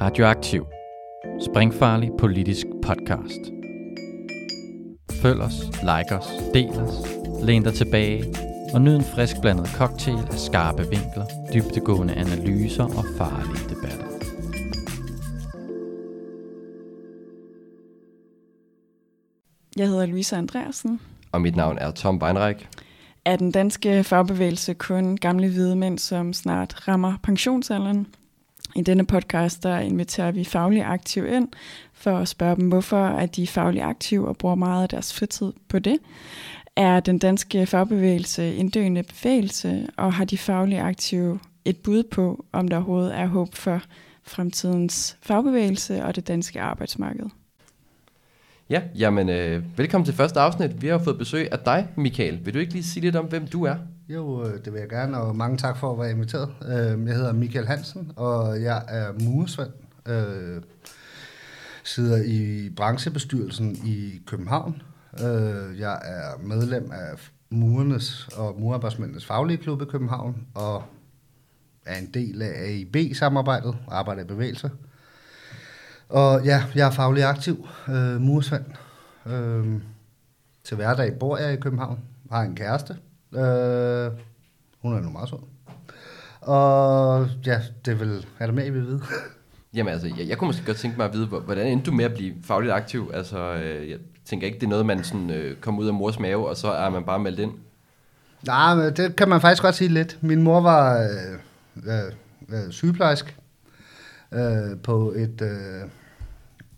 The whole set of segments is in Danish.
Radioaktiv. Springfarlig politisk podcast. Følg os, like os, del os, læn dig tilbage og nyd en frisk blandet cocktail af skarpe vinkler, dybtegående analyser og farlige debatter. Jeg hedder Louise Andreasen. Og mit navn er Tom Beinreich. Er den danske fagbevægelse kun gamle hvide mænd, som snart rammer pensionsalderen? I denne podcast der inviterer vi faglige aktive ind for at spørge dem, hvorfor er de faglige aktive og bruger meget af deres fritid på det. Er den danske fagbevægelse en døende bevægelse, og har de faglige aktive et bud på, om der overhovedet er håb for fremtidens fagbevægelse og det danske arbejdsmarked? Ja, jamen øh, velkommen til første afsnit. Vi har fået besøg af dig, Michael. Vil du ikke lige sige lidt om, hvem du er? Jo, øh, det vil jeg gerne, og mange tak for at være inviteret. Øh, jeg hedder Michael Hansen, og jeg er muresvend. Jeg sidder i branchebestyrelsen i København. Jeg er medlem af murernes og murarbejdsmændenes faglige klub i København, og er en del af AIB-samarbejdet arbejder i bevægelse. Og ja, jeg er faglig aktiv, øh, mursvand. Øh, til hverdag bor jeg i København, har en kæreste. Øh, hun er nu meget sød. Og ja, det er vel, er der mere, I vil vide? Jamen altså, jeg, jeg kunne måske godt tænke mig at vide, hvordan endte du med at blive fagligt aktiv? Altså, øh, jeg tænker ikke, det er noget, man sådan, øh, kommer ud af mors mave, og så er man bare meldt ind. Nej, men det kan man faktisk godt sige lidt. Min mor var øh, øh, øh, sygeplejerske øh, på et... Øh,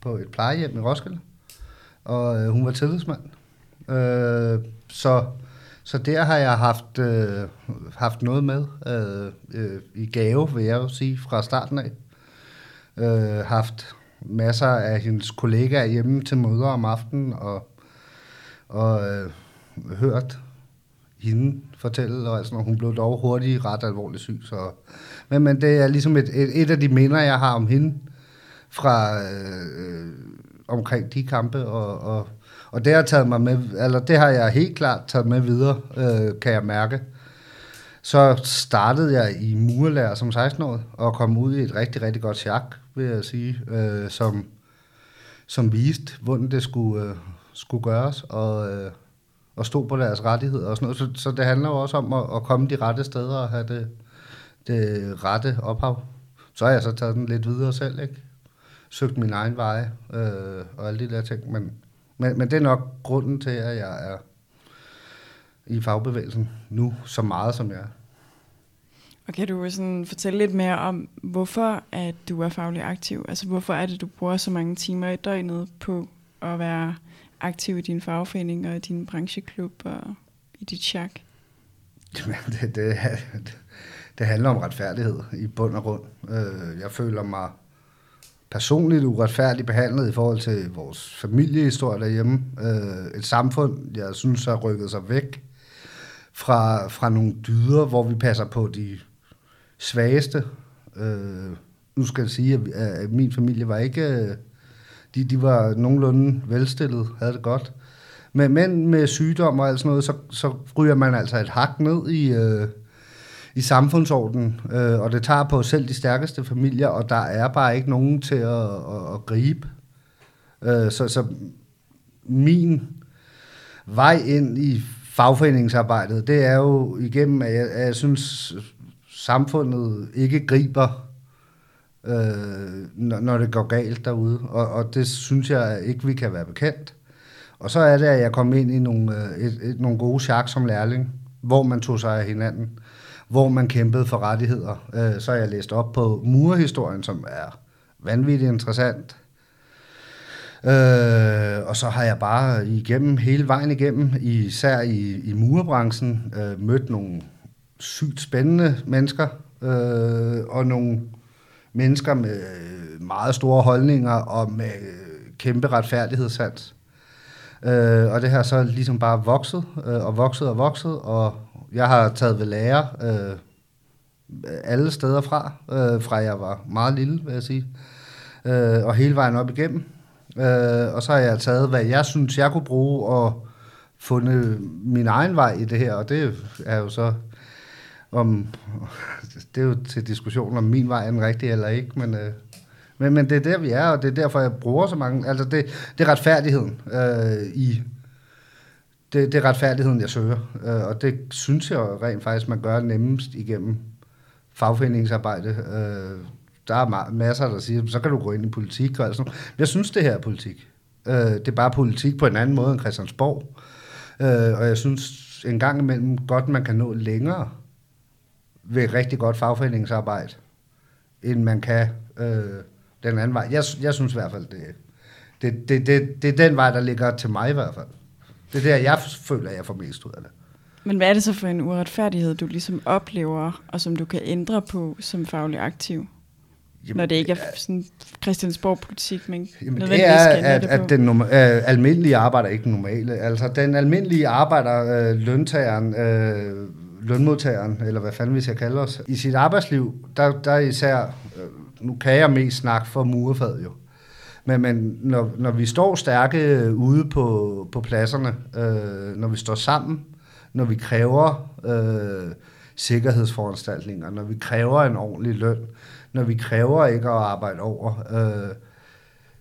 på et plejehjem i Roskilde, og øh, hun var tillidsmand. Øh, så, så der har jeg haft, øh, haft noget med øh, øh, i gave, vil jeg jo sige, fra starten af. Øh, haft masser af hendes kollegaer hjemme til møder om aftenen, og, og øh, hørt hende fortælle, og altså, hun blev dog hurtigt ret alvorligt syg. Så. Men, men det er ligesom et, et, et af de minder, jeg har om hende, fra øh, omkring de kampe, og, og, og det har taget mig med, eller det har jeg helt klart taget med videre, øh, kan jeg mærke. Så startede jeg i murlærer som 16-årig, og kom ud i et rigtig, rigtig godt chak, vil jeg sige, øh, som, som viste, hvordan det skulle, øh, skulle gøres, og, øh, og stå på deres rettigheder og sådan noget. Så, så det handler jo også om at, at komme de rette steder og have det, det rette ophav. Så har jeg så taget den lidt videre selv, ikke? Søgt min egen vej øh, og alle de der ting. Men, men, men det er nok grunden til, at jeg er i fagbevægelsen nu så meget, som jeg er. Og kan du sådan fortælle lidt mere om, hvorfor at du er faglig aktiv? Altså hvorfor er det, du bruger så mange timer i døgnet på at være aktiv i din fagforening og i din brancheklub og i dit chak? Jamen, det, det, det handler om retfærdighed i bund og grund. Øh, jeg føler mig personligt uretfærdigt behandlet i forhold til vores familiehistorie derhjemme. Øh, et samfund, jeg synes har rykket sig væk fra, fra nogle dyder, hvor vi passer på de svageste. Øh, nu skal jeg sige, at, at min familie var ikke... Øh, de, de var nogenlunde velstillet, havde det godt. Men men med sygdom og alt sådan noget, så, så ryger man altså et hak ned i... Øh, i samfundsordenen, øh, og det tager på selv de stærkeste familier, og der er bare ikke nogen til at, at, at gribe. Øh, så, så min vej ind i fagforeningsarbejdet, det er jo igennem, at jeg, at jeg synes, samfundet ikke griber, øh, når, når det går galt derude, og, og det synes jeg ikke, vi kan være bekendt. Og så er det, at jeg kom ind i nogle, øh, et, et, nogle gode chak som lærling, hvor man tog sig af hinanden hvor man kæmpede for rettigheder. Øh, så har jeg læst op på murhistorien, som er vanvittigt interessant. Øh, og så har jeg bare igennem hele vejen igennem, især i, i murebranchen, øh, mødt nogle sygt spændende mennesker, øh, og nogle mennesker med meget store holdninger og med kæmpe retfærdighedssans. Øh, og det har så ligesom bare vokset øh, og vokset og vokset, og jeg har taget ved lære øh, alle steder fra, øh, fra jeg var meget lille, vil jeg sige, øh, og hele vejen op igennem. Øh, og så har jeg taget, hvad jeg synes, jeg kunne bruge, og fundet min egen vej i det her, og det er jo så om, det er jo til diskussion om min vej er den rigtige eller ikke, men, øh, Men, men det er der, vi er, og det er derfor, jeg bruger så mange... Altså, det, det er retfærdigheden øh, i... Det, det er retfærdigheden, jeg søger. Øh, og det synes jeg rent faktisk, man gør nemmest igennem fagforeningsarbejde. Øh, der er masser, der siger, så kan du gå ind i politik og alt sådan Jeg synes, det her er politik. Øh, det er bare politik på en anden måde end Christiansborg. Øh, og jeg synes en gang imellem godt, man kan nå længere ved rigtig godt fagforeningsarbejde, end man kan øh, den anden vej. Jeg, jeg synes i hvert fald, det, det, det, det, det er den vej, der ligger til mig i hvert fald. Det er der, jeg føler, jeg får mest ud af det. Men hvad er det så for en uretfærdighed, du ligesom oplever, og som du kan ændre på som faglig aktiv? Jamen, når det ikke er sådan Christiansborg-politik, men jamen, det er, at, at den uh, almindelige arbejder er ikke normale. Altså, den almindelige arbejder, uh, løntageren, uh, lønmodtageren, eller hvad fanden vi skal kalde os, i sit arbejdsliv, der, der er især, uh, nu kan jeg mest snakke for murefad jo, men, men når, når vi står stærke ude på, på pladserne, øh, når vi står sammen, når vi kræver øh, sikkerhedsforanstaltninger, når vi kræver en ordentlig løn, når vi kræver ikke at arbejde over, øh,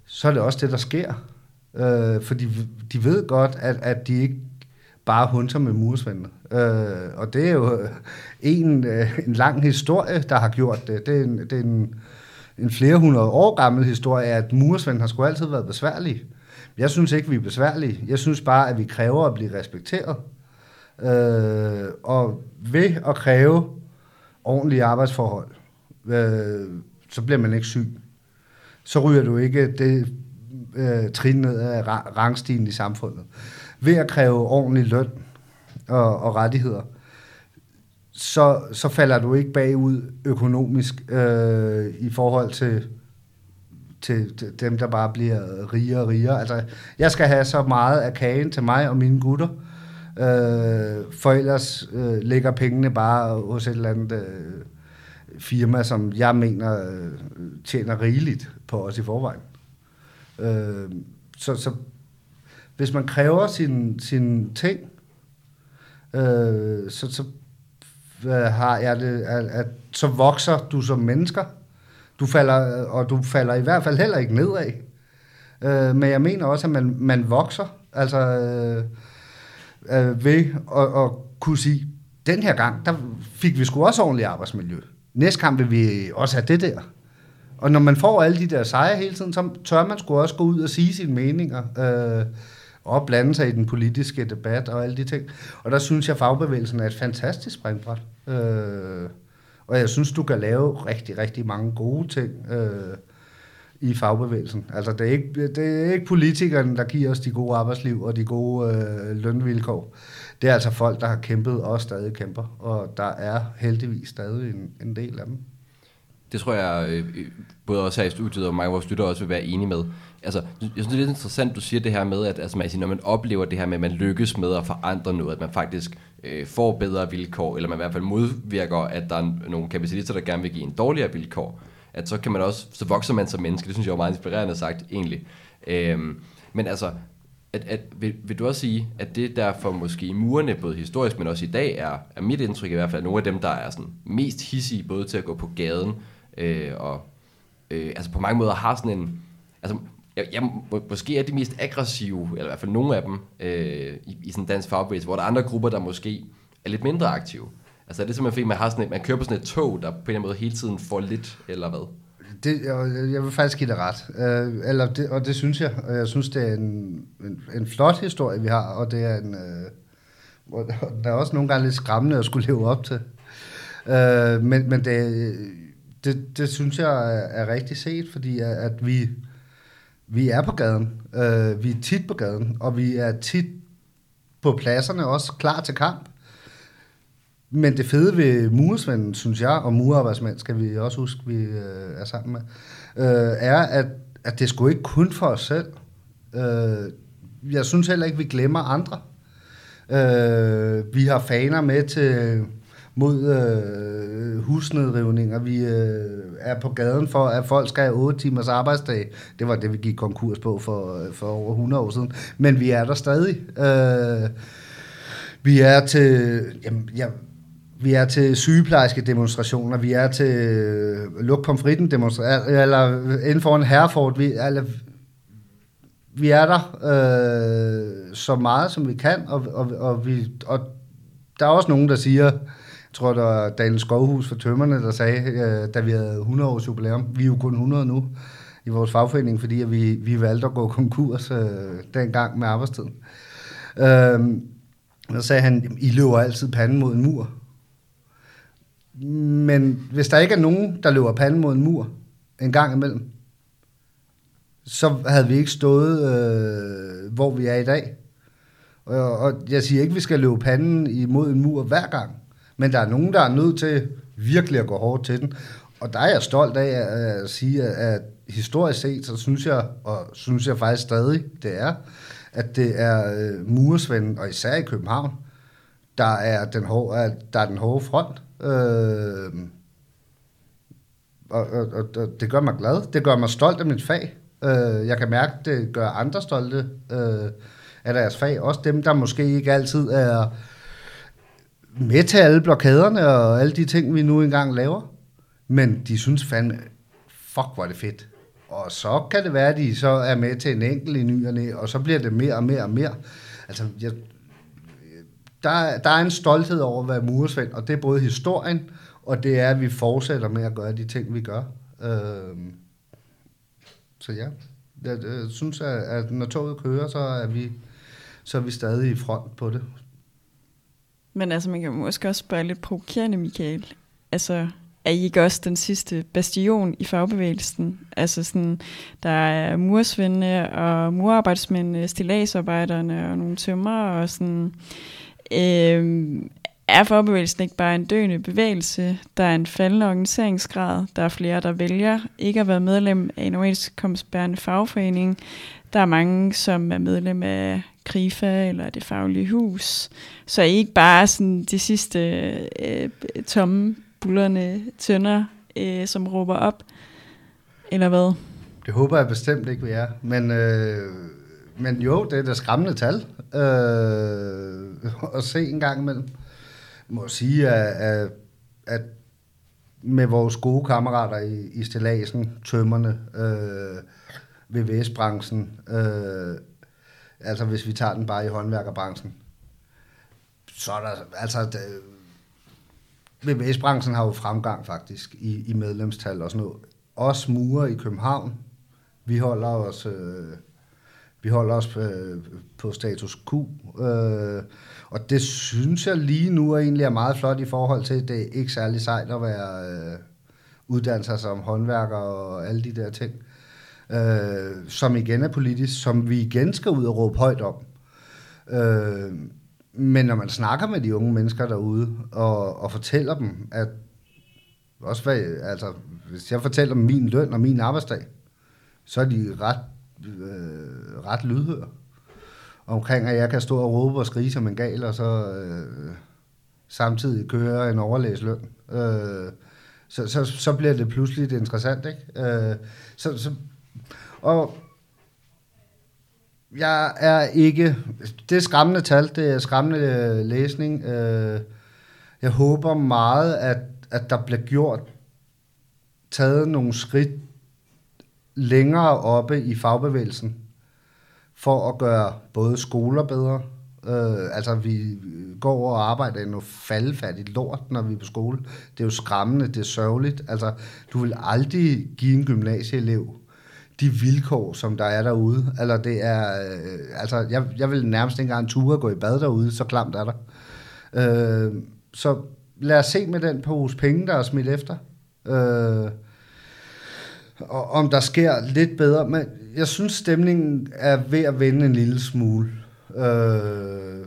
så er det også det, der sker. Øh, for de, de ved godt, at, at de ikke bare hunter med mursvendene. Øh, og det er jo en, øh, en lang historie, der har gjort det. Det er en, det er en, en flere hundrede år gammel historie, at muresvend har sgu altid været besværlig. Jeg synes ikke, vi er besværlige. Jeg synes bare, at vi kræver at blive respekteret. Øh, og ved at kræve ordentlige arbejdsforhold, øh, så bliver man ikke syg. Så ryger du ikke det øh, trin ned af rangstigen i samfundet. Ved at kræve ordentlig løn og, og rettigheder, så, så falder du ikke bagud økonomisk øh, i forhold til, til, til dem, der bare bliver rigere og rigere. Altså, jeg skal have så meget af kagen til mig og mine gutter, øh, for ellers øh, ligger pengene bare hos et eller andet... Øh, firma, som jeg mener øh, tjener rigeligt på os i forvejen. Øh, så, så hvis man kræver sin, sin ting, øh, så, så har jeg det, at, at så vokser du som mennesker. Du falder, øh, og du falder i hvert fald heller ikke nedad. Øh, men jeg mener også, at man, man vokser. Altså øh, øh, ved at, at kunne sige, den her gang, der fik vi sgu også ordentligt arbejdsmiljø næste kamp vil vi også have det der. Og når man får alle de der sejre hele tiden, så tør man sgu også gå ud og sige sine meninger, øh, og blande sig i den politiske debat og alle de ting. Og der synes jeg, at fagbevægelsen er et fantastisk springbræt. Øh, og jeg synes, du kan lave rigtig, rigtig mange gode ting øh, i fagbevægelsen. Altså, det er, ikke, det er ikke politikerne, der giver os de gode arbejdsliv og de gode øh, lønvilkår det er altså folk, der har kæmpet og stadig kæmper, og der er heldigvis stadig en, en del af dem. Det tror jeg, øh, både også her i studiet og mange af vores lyttere også vil være enige med. Altså, jeg synes, det er lidt interessant, du siger det her med, at altså, man siger, når man oplever det her med, at man lykkes med at forandre noget, at man faktisk øh, får bedre vilkår, eller man i hvert fald modvirker, at der er nogle kapitalister, der gerne vil give en dårligere vilkår, at så kan man også, så vokser man som menneske. Det synes jeg er meget inspirerende sagt, egentlig. Øhm, men altså, at, at, vil, vil du også sige, at det derfor måske i murene, både historisk, men også i dag, er, er mit indtryk i hvert fald, nogle af dem, der er sådan mest hissige, både til at gå på gaden, øh, og øh, altså på mange måder har sådan en, altså jeg, jeg, måske er de mest aggressive, eller i hvert fald nogle af dem, øh, i, i sådan dansk fagbevægelse, hvor der er andre grupper, der måske er lidt mindre aktive. Altså er det simpelthen fordi, man, har sådan et, man kører på sådan et tog, der på en eller anden måde hele tiden får lidt, eller hvad? det, jeg vil faktisk give dig ret. Øh, eller det, og det synes jeg. Og jeg synes, det er en, en, en flot historie, vi har, og det er en... Øh, der er også nogle gange lidt skræmmende at skulle leve op til. Øh, men men det, det, det synes jeg er, er rigtig set, fordi at, at vi, vi er på gaden. Øh, vi er tit på gaden, og vi er tit på pladserne også klar til kamp. Men det fede ved muresvenden, synes jeg, og murarbejdsmænd skal vi også huske, vi øh, er sammen med, øh, er, at, at det skulle ikke kun for os selv. Øh, jeg synes heller ikke, vi glemmer andre. Øh, vi har faner med til mod øh, husnedrivninger. Vi øh, er på gaden for, at folk skal have 8 timers arbejdsdag. Det var det, vi gik konkurs på for, øh, for over 100 år siden. Men vi er der stadig. Øh, vi er til... Jamen, jeg, vi er til sygeplejerske demonstrationer, vi er til øh, luk pomfritten demonstrationer, eller inden for en herrefort, vi, eller, vi er der øh, så meget, som vi kan, og, og, og, vi, og der er også nogen, der siger, jeg tror, der var Daniel Skovhus for Tømmerne, der sagde, øh, da vi havde 100 års jubilæum, vi er jo kun 100 nu i vores fagforening, fordi at vi, vi valgte at gå konkurs øh, dengang med arbejdstiden. Øh, så sagde han, I løber altid panden mod en mur. Men hvis der ikke er nogen, der løber panden mod en mur en gang imellem, så havde vi ikke stået, øh, hvor vi er i dag. Og, og jeg siger ikke, at vi skal løbe panden imod en mur hver gang, men der er nogen, der er nødt til virkelig at gå hårdt til den. Og der er jeg stolt af at øh, sige, at historisk set, så synes jeg, og synes jeg faktisk stadig, det er, at det er øh, muresvenden, og især i København, der er den hårde, der er den hårde front. Øh, og, og, og, og det gør mig glad. Det gør mig stolt af mit fag. Øh, jeg kan mærke, det gør andre stolte øh, af deres fag. Også dem, der måske ikke altid er med til alle blokaderne og alle de ting, vi nu engang laver. Men de synes fandme, fuck, hvor er det fedt. Og så kan det være, at de så er med til en enkelt i nyerne, og så bliver det mere og mere og mere. Altså, jeg, der, der er en stolthed over at være muresvend, og det er både historien, og det er, at vi fortsætter med at gøre de ting, vi gør. Øh, så ja, jeg, jeg synes, at, at når toget kører, så er vi så er vi stadig i front på det. Men altså, man kan måske også spørge lidt provokerende, Michael. Altså, er I ikke også den sidste bastion i fagbevægelsen? Altså sådan, der er mursvendene og murarbejdsmændene, stilagsarbejderne og nogle tømmer og sådan. Øhm, er fagbevægelsen ikke bare en døende bevægelse? Der er en faldende organiseringsgrad. Der er flere, der vælger ikke at være medlem af en overenskomstbærende fagforening. Der er mange, som er medlem af KRIFA eller det faglige hus. Så I ikke bare sådan de sidste øh, tomme, bullerne tønder, øh, som råber op? Eller hvad? Det håber jeg bestemt ikke, vi er. Men, øh, men jo, det er da skræmmende tal øh, at se en gang imellem. Jeg må sige, at, at, at med vores gode kammerater i, i stillasen, tømmerne, øh, VVS-branchen, øh, altså hvis vi tager den bare i håndværkerbranchen, så er der, altså, det, VVS-branchen har jo fremgang faktisk i, i medlemstal og sådan noget. Os murer i København, vi holder os, øh, vi holder os øh, på status Q, øh, og det synes jeg lige nu er egentlig er meget flot i forhold til, det er ikke særlig sejt at være øh, uddannet sig som håndværker og alle de der ting øh, Øh, som igen er politisk, som vi igen skal ud og råbe højt om. Øh, men når man snakker med de unge mennesker derude, og, og fortæller dem, at også hvad, altså, hvis jeg fortæller dem min løn og min arbejdsdag, så er de ret, øh, ret lydhøre omkring, at jeg kan stå og råbe og skrige som en gal, og så øh, samtidig køre en overlæs løn. Øh, så, så, så bliver det pludselig interessant, ikke? Øh, så, så og jeg er ikke... Det er skræmmende tal, det er skræmmende øh, læsning. Øh, jeg håber meget, at, at der bliver gjort, taget nogle skridt længere oppe i fagbevægelsen, for at gøre både skoler bedre, Øh, altså, vi går over og arbejder i noget faldfærdigt lort, når vi er på skole. Det er jo skræmmende, det er sørgeligt. Altså, du vil aldrig give en gymnasieelev de vilkår, som der er derude. Eller det er, øh, altså, jeg, jeg vil nærmest ikke engang ture gå i bad derude, så klamt er der. Øh, så lad os se med den pose penge, der er smidt efter. Øh, og om der sker lidt bedre. Men jeg synes, stemningen er ved at vende en lille smule. Øh,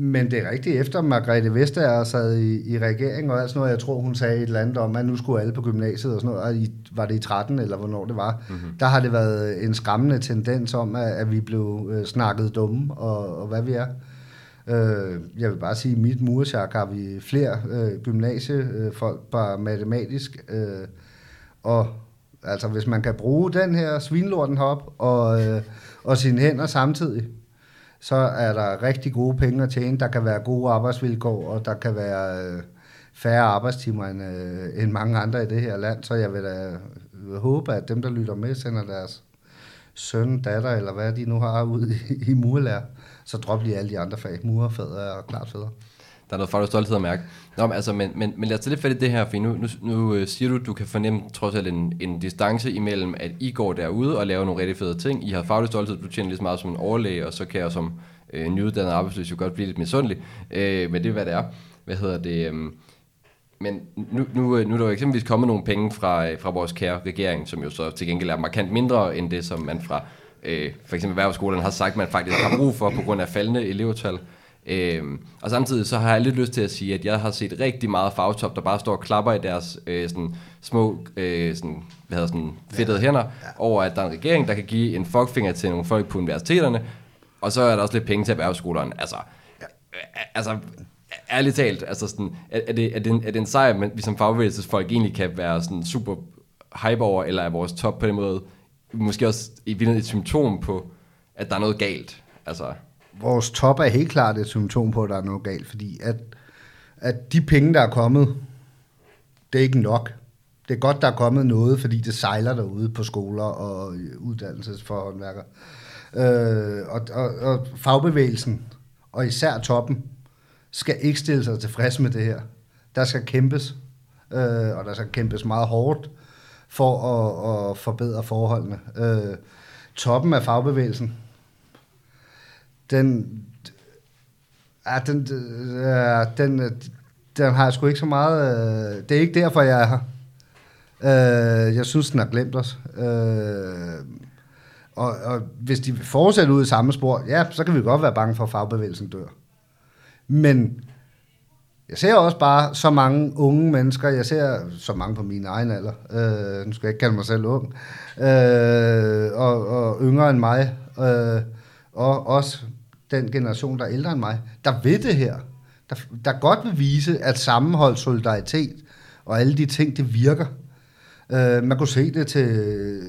men det er rigtigt, efter Margrethe Vestager sad i, i regeringen og alt sådan noget, jeg tror, hun sagde et eller andet om, at nu skulle alle på gymnasiet og sådan noget, og i, var det i 13 eller hvornår det var, mm-hmm. der har det været en skræmmende tendens om, at, at vi blev øh, snakket dumme, og, og hvad vi er. Øh, jeg vil bare sige, at i mit mursjak har vi flere øh, gymnasiefolk, bare matematisk, øh, og altså hvis man kan bruge den her svinlorten hop og, øh, og sine hænder samtidig, så er der rigtig gode penge at tjene. Der kan være gode arbejdsvilkår, og der kan være, øh, færre arbejdstimer end, øh, end mange andre i det her land, så jeg vil da øh, håbe, at dem, der lytter med, sender deres søn, datter, eller hvad de nu har ude i, i murlærer, så drop lige alle de andre fag. Murerfædre og klart fædre. Der er noget faglig stolthed at mærke. Nå, men, altså, men, men, men lad os tage lidt fat i det her, for nu, nu, nu øh, siger du, du kan fornemme trods alt en, en distance imellem, at I går derude og laver nogle rigtig fede ting. I har faglig stolthed, du tjener lige så meget som en overlæge, og så kan jeg som øh, nyuddannet arbejdsløs jo godt blive lidt misundelig. Øh, men det er, hvad det er. Hvad hedder det? Øh, men nu, nu, øh, nu er der jo eksempelvis kommet nogle penge fra, øh, fra vores kære regering, som jo så til gengæld er markant mindre end det, som man fra øh, for eksempel erhvervsskolerne har sagt, man faktisk har brug for på grund af faldende elevtal. Øh, og samtidig så har jeg lidt lyst til at sige, at jeg har set rigtig meget fagtop, der bare står og klapper i deres øh, sådan, små øh, sådan, hvad hedder, sådan, fedtede ja. hænder, ja. over at der er en regering, der kan give en fuckfinger til nogle folk på universiteterne, og så er der også lidt penge til erhvervsskolerne. Altså, ja. altså ærligt talt, altså sådan, er, er, det, er, det en, er det en sejr, men vi som fagbevægelsesfolk egentlig kan være sådan super hype over, eller er vores top på den måde måske også i virkeligheden et symptom på, at der er noget galt? Altså. Vores top er helt klart et symptom på, at der er noget galt, fordi at, at de penge, der er kommet, det er ikke nok. Det er godt, der er kommet noget, fordi det sejler derude på skoler og uddannelsesforhåndværker. Øh, og, og, og fagbevægelsen, og især toppen, skal ikke stille sig tilfreds med det her. Der skal kæmpes, øh, og der skal kæmpes meget hårdt for at, at forbedre forholdene. Øh, toppen af fagbevægelsen, den, ja, den, ja, den, den har jeg sgu ikke så meget... Øh, det er ikke derfor, jeg er her. Øh, jeg synes, den har glemt os. Øh, og, og hvis de fortsætter ud i samme spor, ja, så kan vi godt være bange for, at fagbevægelsen dør. Men jeg ser også bare så mange unge mennesker, jeg ser så mange på min egen alder, øh, nu skal jeg ikke kalde mig selv ung, øh, og, og yngre end mig, øh, og også den generation, der er ældre end mig, der ved det her, der, der godt vil vise, at sammenhold, solidaritet og alle de ting, det virker. Øh, man kunne se det til,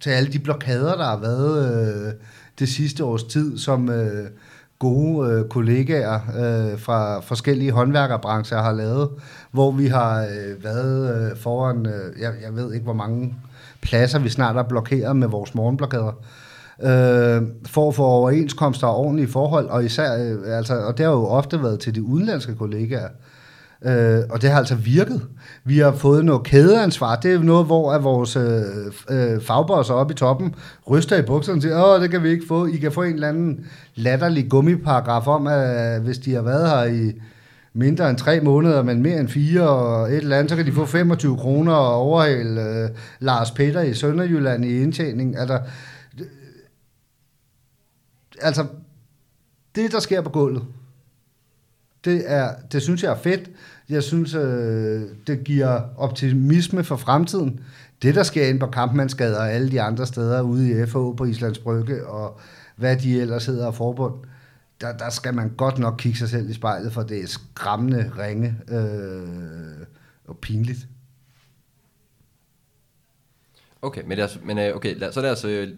til alle de blokader, der har været øh, det sidste års tid, som... Øh, gode øh, kollegaer øh, fra forskellige håndværkerbrancher har lavet, hvor vi har øh, været øh, foran, øh, jeg, jeg ved ikke hvor mange pladser, vi snart har blokeret med vores morgenblokader, øh, Øh, for at få overenskomster og ordentlige forhold, og især, øh, altså, og det har jo ofte været til de udenlandske kollegaer, Øh, og det har altså virket. Vi har fået noget kædeansvar. Det er noget, hvor at vores øh, øh, fagbosser oppe i toppen ryster i bukserne og siger, åh, det kan vi ikke få. I kan få en eller anden latterlig gummiparagraf om, at øh, hvis de har været her i mindre end tre måneder, men mere end fire og et eller andet, så kan de få 25 kroner og overhale øh, Lars Peter i Sønderjylland i indtjening. Altså, altså, det der sker på gulvet, det, er, det synes jeg er fedt. Jeg synes, øh, det giver optimisme for fremtiden. Det, der sker ind på Kampmandsgade og alle de andre steder ude i FH på Islands Brygge, og hvad de ellers hedder af forbund, der, der skal man godt nok kigge sig selv i spejlet, for det er skræmmende ringe øh, og pinligt. Okay, men, altså, men øh, okay, lad, så lad os, øh,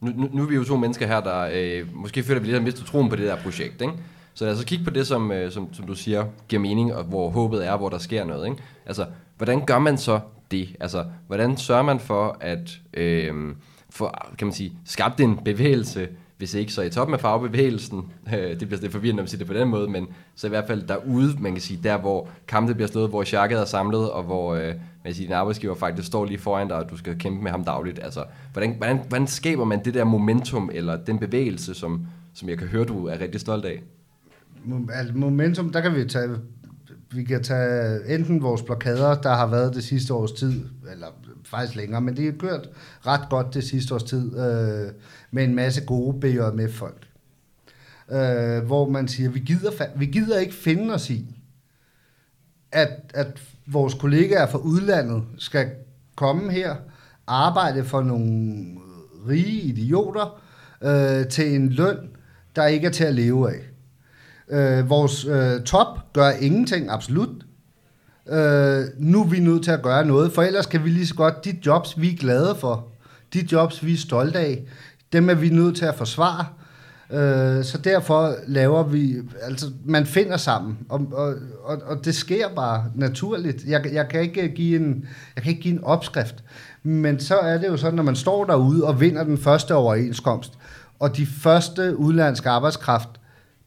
nu, nu, nu er vi jo to mennesker her, der øh, måske føler, at vi lidt har mistet troen på det der projekt, ikke? Så lad os kigge på det, som, øh, som, som du siger, giver mening, og hvor håbet er, hvor der sker noget. Ikke? Altså, hvordan gør man så det? Altså, hvordan sørger man for at øh, for, kan man sige, skabt en bevægelse, hvis ikke så i toppen af fagbevægelsen, øh, det bliver lidt forvirrende at sige det på den måde, men så i hvert fald derude, man kan sige, der hvor kampe bliver slået, hvor sjakket er samlet, og hvor øh, man sige din arbejdsgiver faktisk står lige foran dig, og du skal kæmpe med ham dagligt. Altså, hvordan, hvordan, hvordan skaber man det der momentum, eller den bevægelse, som, som jeg kan høre, du er rigtig stolt af? Altså, momentum, der kan vi tage, vi kan tage enten vores blokader, der har været det sidste års tid, eller faktisk længere, men det er kørt ret godt det sidste års tid, øh, med en masse gode BJMF-folk. Øh, hvor man siger, vi gider, vi gider ikke finde os i, at, at vores kollegaer fra udlandet skal komme her, arbejde for nogle rige idioter, øh, til en løn, der ikke er til at leve af. Øh, vores øh, top gør ingenting, absolut. Øh, nu er vi nødt til at gøre noget, for ellers kan vi lige så godt, de jobs, vi er glade for, de jobs, vi er stolte af, dem er vi nødt til at forsvare. Øh, så derfor laver vi, altså man finder sammen, og, og, og, og det sker bare naturligt. Jeg, jeg, kan ikke give en, jeg kan ikke give en opskrift, men så er det jo sådan, når man står derude og vinder den første overenskomst, og de første udlandske arbejdskraft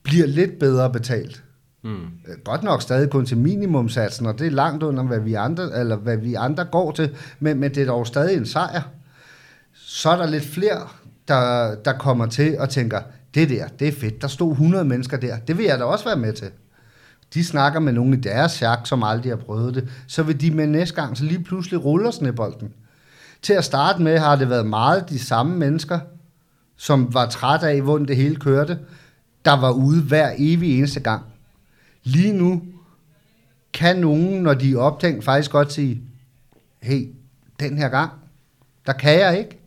bliver lidt bedre betalt. Mm. Godt nok stadig kun til minimumsatsen, og det er langt under, hvad vi andre, eller hvad vi andre går til, men, men det er dog stadig en sejr. Så er der lidt flere, der, der kommer til og tænker, det der, det er fedt, der stod 100 mennesker der, det vil jeg da også være med til. De snakker med nogen i deres chak, som aldrig har prøvet det, så vil de med næste gang, så lige pludselig ruller snebolden. Til at starte med har det været meget de samme mennesker, som var træt af, hvordan det hele kørte, der var ude hver evig eneste gang. Lige nu kan nogen, når de er optænkt, faktisk godt sige, hey, den her gang, der kan jeg ikke.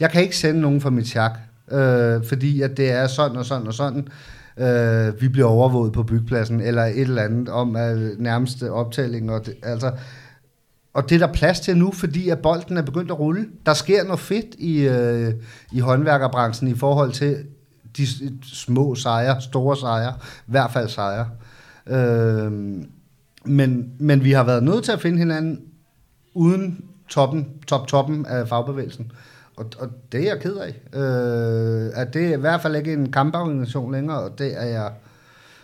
Jeg kan ikke sende nogen fra mit chak, øh, fordi at det er sådan og sådan og sådan. Øh, vi bliver overvåget på byggepladsen, eller et eller andet om at nærmeste optælling. Og det, altså, og det er der plads til nu, fordi at bolden er begyndt at rulle. Der sker noget fedt i, øh, i håndværkerbranchen i forhold til de små sejre, store sejre, i hvert fald sejre. Øh, men, men vi har været nødt til at finde hinanden uden toppen, top-toppen af fagbevægelsen. Og, og det er jeg ked af. Øh, at det er i hvert fald ikke en kamporganisation længere, og det er jeg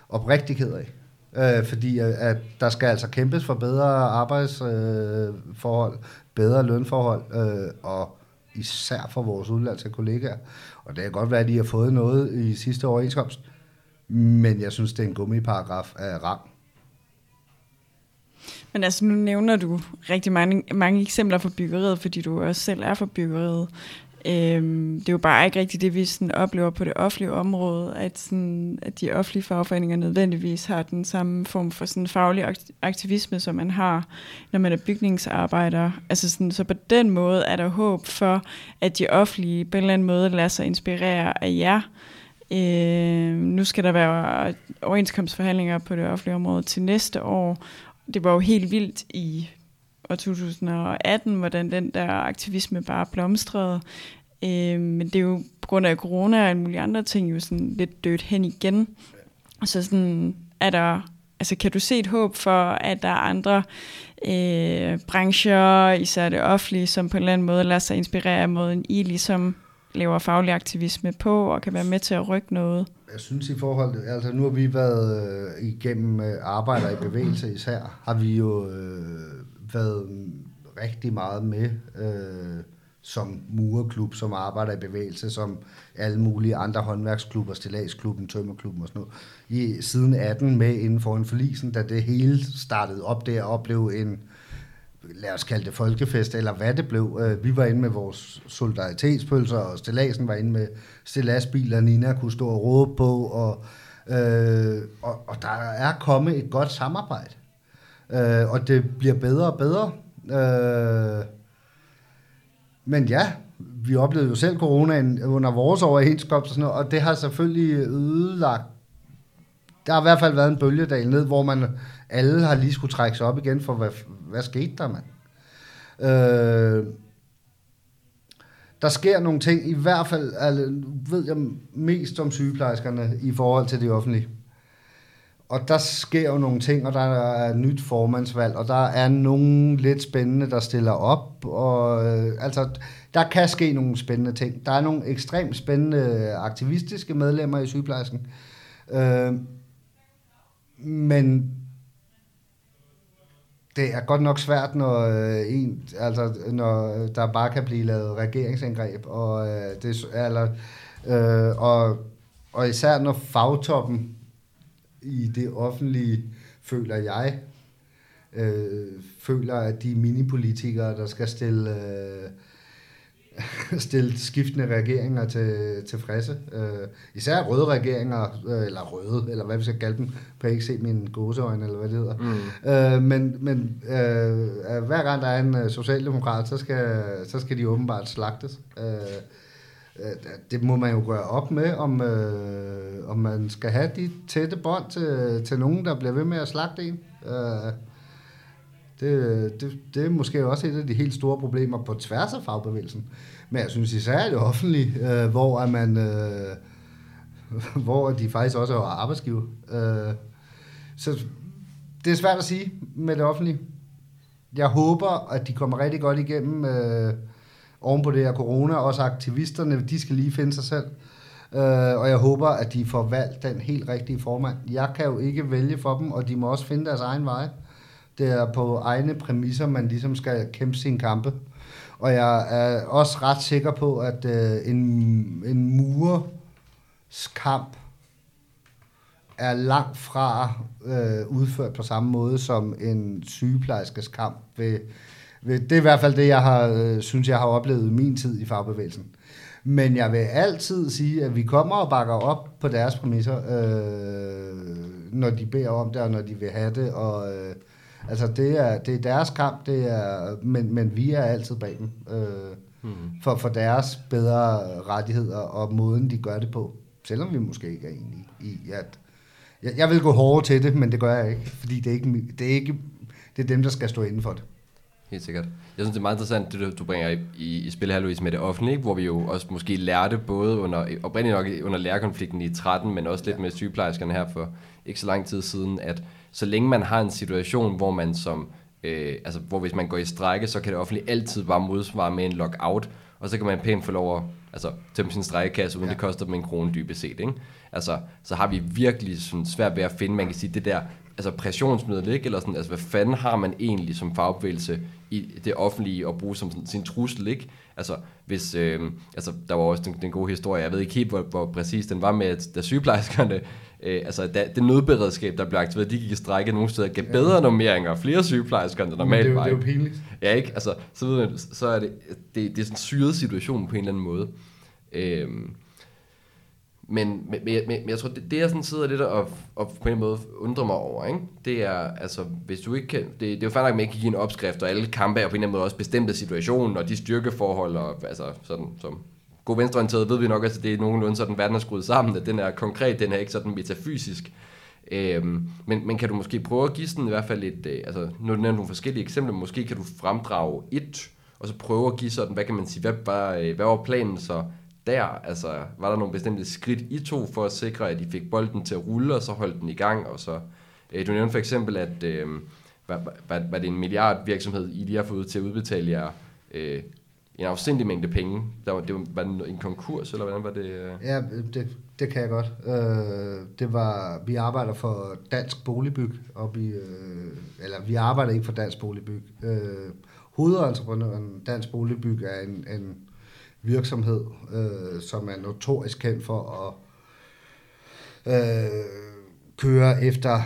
oprigtig ked af. Øh, fordi øh, at, der skal altså kæmpes for bedre arbejdsforhold, øh, bedre lønforhold, øh, og især for vores udlandske kollegaer. Og det kan godt være, at de har fået noget i sidste overenskomst, men jeg synes, det er en gummiparagraf af rang. Men altså, nu nævner du rigtig mange, mange eksempler fra byggeriet, fordi du også selv er fra byggeriet. Øhm, det er jo bare ikke rigtigt det, vi sådan oplever på det offentlige område, at, sådan, at de offentlige fagforeninger nødvendigvis har den samme form for sådan faglig aktivisme, som man har, når man er bygningsarbejder. Altså sådan, så på den måde er der håb for, at de offentlige på en eller anden måde lader sig inspirere af jer. Øh, nu skal der være overenskomstforhandlinger på det offentlige område til næste år, det var jo helt vildt i år 2018, hvordan den der aktivisme bare blomstrede. Øh, men det er jo på grund af corona og alle mulige andre ting jo sådan lidt dødt hen igen. Så sådan er der, altså kan du se et håb for, at der er andre øh, brancher, især det offentlige, som på en eller anden måde lader sig inspirere af måden, I ligesom laver faglig aktivisme på, og kan være med til at rykke noget? Jeg synes i forhold til, altså nu har vi været øh, igennem øh, arbejder i bevægelse især, har vi jo øh, været rigtig meget med øh, som murerklub, som arbejder i bevægelse, som alle mulige andre håndværksklubber, stillagsklubben, tømmerklubben og sådan noget. I, siden 18 med inden for en forlisen, da det hele startede op der og blev en, lad os kalde det folkefest, eller hvad det blev. Øh, vi var inde med vores solidaritetspølser, og Stellasen var inde med stillasbiler, Nina kunne stå og råbe på, og, øh, og, og der er kommet et godt samarbejde. Øh, og det bliver bedre og bedre. Øh, men ja, vi oplevede jo selv coronaen under vores overenskomst og sådan noget, og det har selvfølgelig ødelagt der har i hvert fald været en bølgedal ned, hvor man alle har lige skulle trække sig op igen, for hvad, hvad skete der, mand? Øh, der sker nogle ting, i hvert fald altså, ved jeg mest om sygeplejerskerne i forhold til det offentlige. Og der sker jo nogle ting, og der er nyt formandsvalg, og der er nogle lidt spændende, der stiller op. Og, øh, altså, der kan ske nogle spændende ting. Der er nogle ekstremt spændende aktivistiske medlemmer i sygeplejersken. Øh, men det er godt nok svært, når, øh, en, altså, når der bare kan blive lavet regeringsindgreb, og, øh, det, eller, øh, og, og især når fagtoppen i det offentlige, føler jeg, øh, føler, at de minipolitikere, der skal stille øh, stille skiftende regeringer til, tilfredse. Øh, især røde regeringer, øh, eller røde, eller hvad vi skal kalde dem, kan ikke se mine gåseøjne, eller hvad det hedder. Mm. Øh, men men øh, hver gang der er en øh, socialdemokrat, så skal, så skal de åbenbart slagtes. Øh, øh, det må man jo gøre op med, om, øh, om man skal have de tætte bånd til, til nogen, der bliver ved med at slagte en. Øh, det, det, det er måske også et af de helt store problemer på tværs af fagbevægelsen. Men jeg synes især det offentlige, øh, hvor er man... Øh, hvor de faktisk også er arbejdsgiver. Øh, så det er svært at sige med det offentlige. Jeg håber, at de kommer rigtig godt igennem øh, oven på det her corona. Også aktivisterne, de skal lige finde sig selv. Øh, og jeg håber, at de får valgt den helt rigtige formand. Jeg kan jo ikke vælge for dem, og de må også finde deres egen vej. Det er på egne præmisser, man ligesom skal kæmpe sine kampe. Og jeg er også ret sikker på, at øh, en, en murers kamp er langt fra øh, udført på samme måde som en sygeplejerskes kamp. Ved, ved, det er i hvert fald det, jeg har, øh, synes, jeg har oplevet i min tid i fagbevægelsen. Men jeg vil altid sige, at vi kommer og bakker op på deres præmisser, øh, når de beder om det, og når de vil have det. Og, øh, altså, det er, det er deres kamp, det er, men, men vi er altid bag dem. Øh, mm. for, for deres bedre rettigheder og måden, de gør det på. Selvom vi måske ikke er enige i, at... Jeg, jeg vil gå hårdere til det, men det gør jeg ikke, fordi det er ikke, det er ikke det er dem, der skal stå inden for det. Helt sikkert. Jeg synes, det er meget interessant, det du bringer i, i, i spil her, Louise, med det offentlige, hvor vi jo også måske lærte både under, oprindeligt nok under lærerkonflikten i 13, men også lidt med sygeplejerskerne her for ikke så lang tid siden, at så længe man har en situation, hvor man som, øh, altså hvor hvis man går i strække, så kan det offentlige altid bare modsvare med en lockout, og så kan man pænt få lov at altså, tømme sin strækkekasse, uden ja. det koster dem en krone dybest set. Ikke? Altså, så har vi virkelig sådan svært ved at finde, man kan sige, det der altså pressionsmiddel, ikke? Eller sådan, altså, hvad fanden har man egentlig som fagbevægelse i det offentlige at bruge som sådan, sin trussel, ikke? Altså, hvis, øh, altså, der var også den, den gode historie, jeg ved ikke helt, hvor, hvor præcis den var med, at da sygeplejerskerne, øh, altså da, det nødberedskab, der blev aktiveret, de gik i strække nogle steder, gav bedre normeringer, flere sygeplejersker, end der normalt var. Det er jo pinligt. Ja, ikke? Altså, så, ved man, så er det, det, det er sådan en syret situation på en eller anden måde. Øh, men, men, men, men jeg tror, det, det jeg sådan sidder lidt og, og på en måde undrer mig over, ikke? det er, altså, hvis du ikke kan, det, det er jo fandme, at man ikke give en opskrift, og alle kampe er på en eller anden måde også bestemte situationer, og de styrkeforhold, og altså sådan, som god venstreorienteret ved vi nok, at det er nogenlunde sådan, verden er skruet sammen, at den er konkret, den er ikke sådan metafysisk. Øhm, men, men kan du måske prøve at give sådan i hvert fald et, øh, altså nu er nogle forskellige eksempler, måske kan du fremdrage et, og så prøve at give sådan, hvad kan man sige, hvad var, øh, hvad var planen så der? Altså, var der nogle bestemte skridt I to for at sikre, at I fik bolden til at rulle, og så holdt den i gang? Og så, øh, du nævnte for eksempel, at øh, var, var, var det en milliardvirksomhed, I lige har fået til at udbetale jer øh, en afsindig mængde penge. Der var, det var, var det en konkurs, eller hvordan var det? Øh? Ja, det, det kan jeg godt. Øh, det var, vi arbejder for Dansk Boligbyg, og vi, øh, eller vi arbejder ikke for Dansk Boligbyg. Øh, hovedentreprenøren Dansk Boligbyg er en, en virksomhed, øh, som er notorisk kendt for at øh, køre efter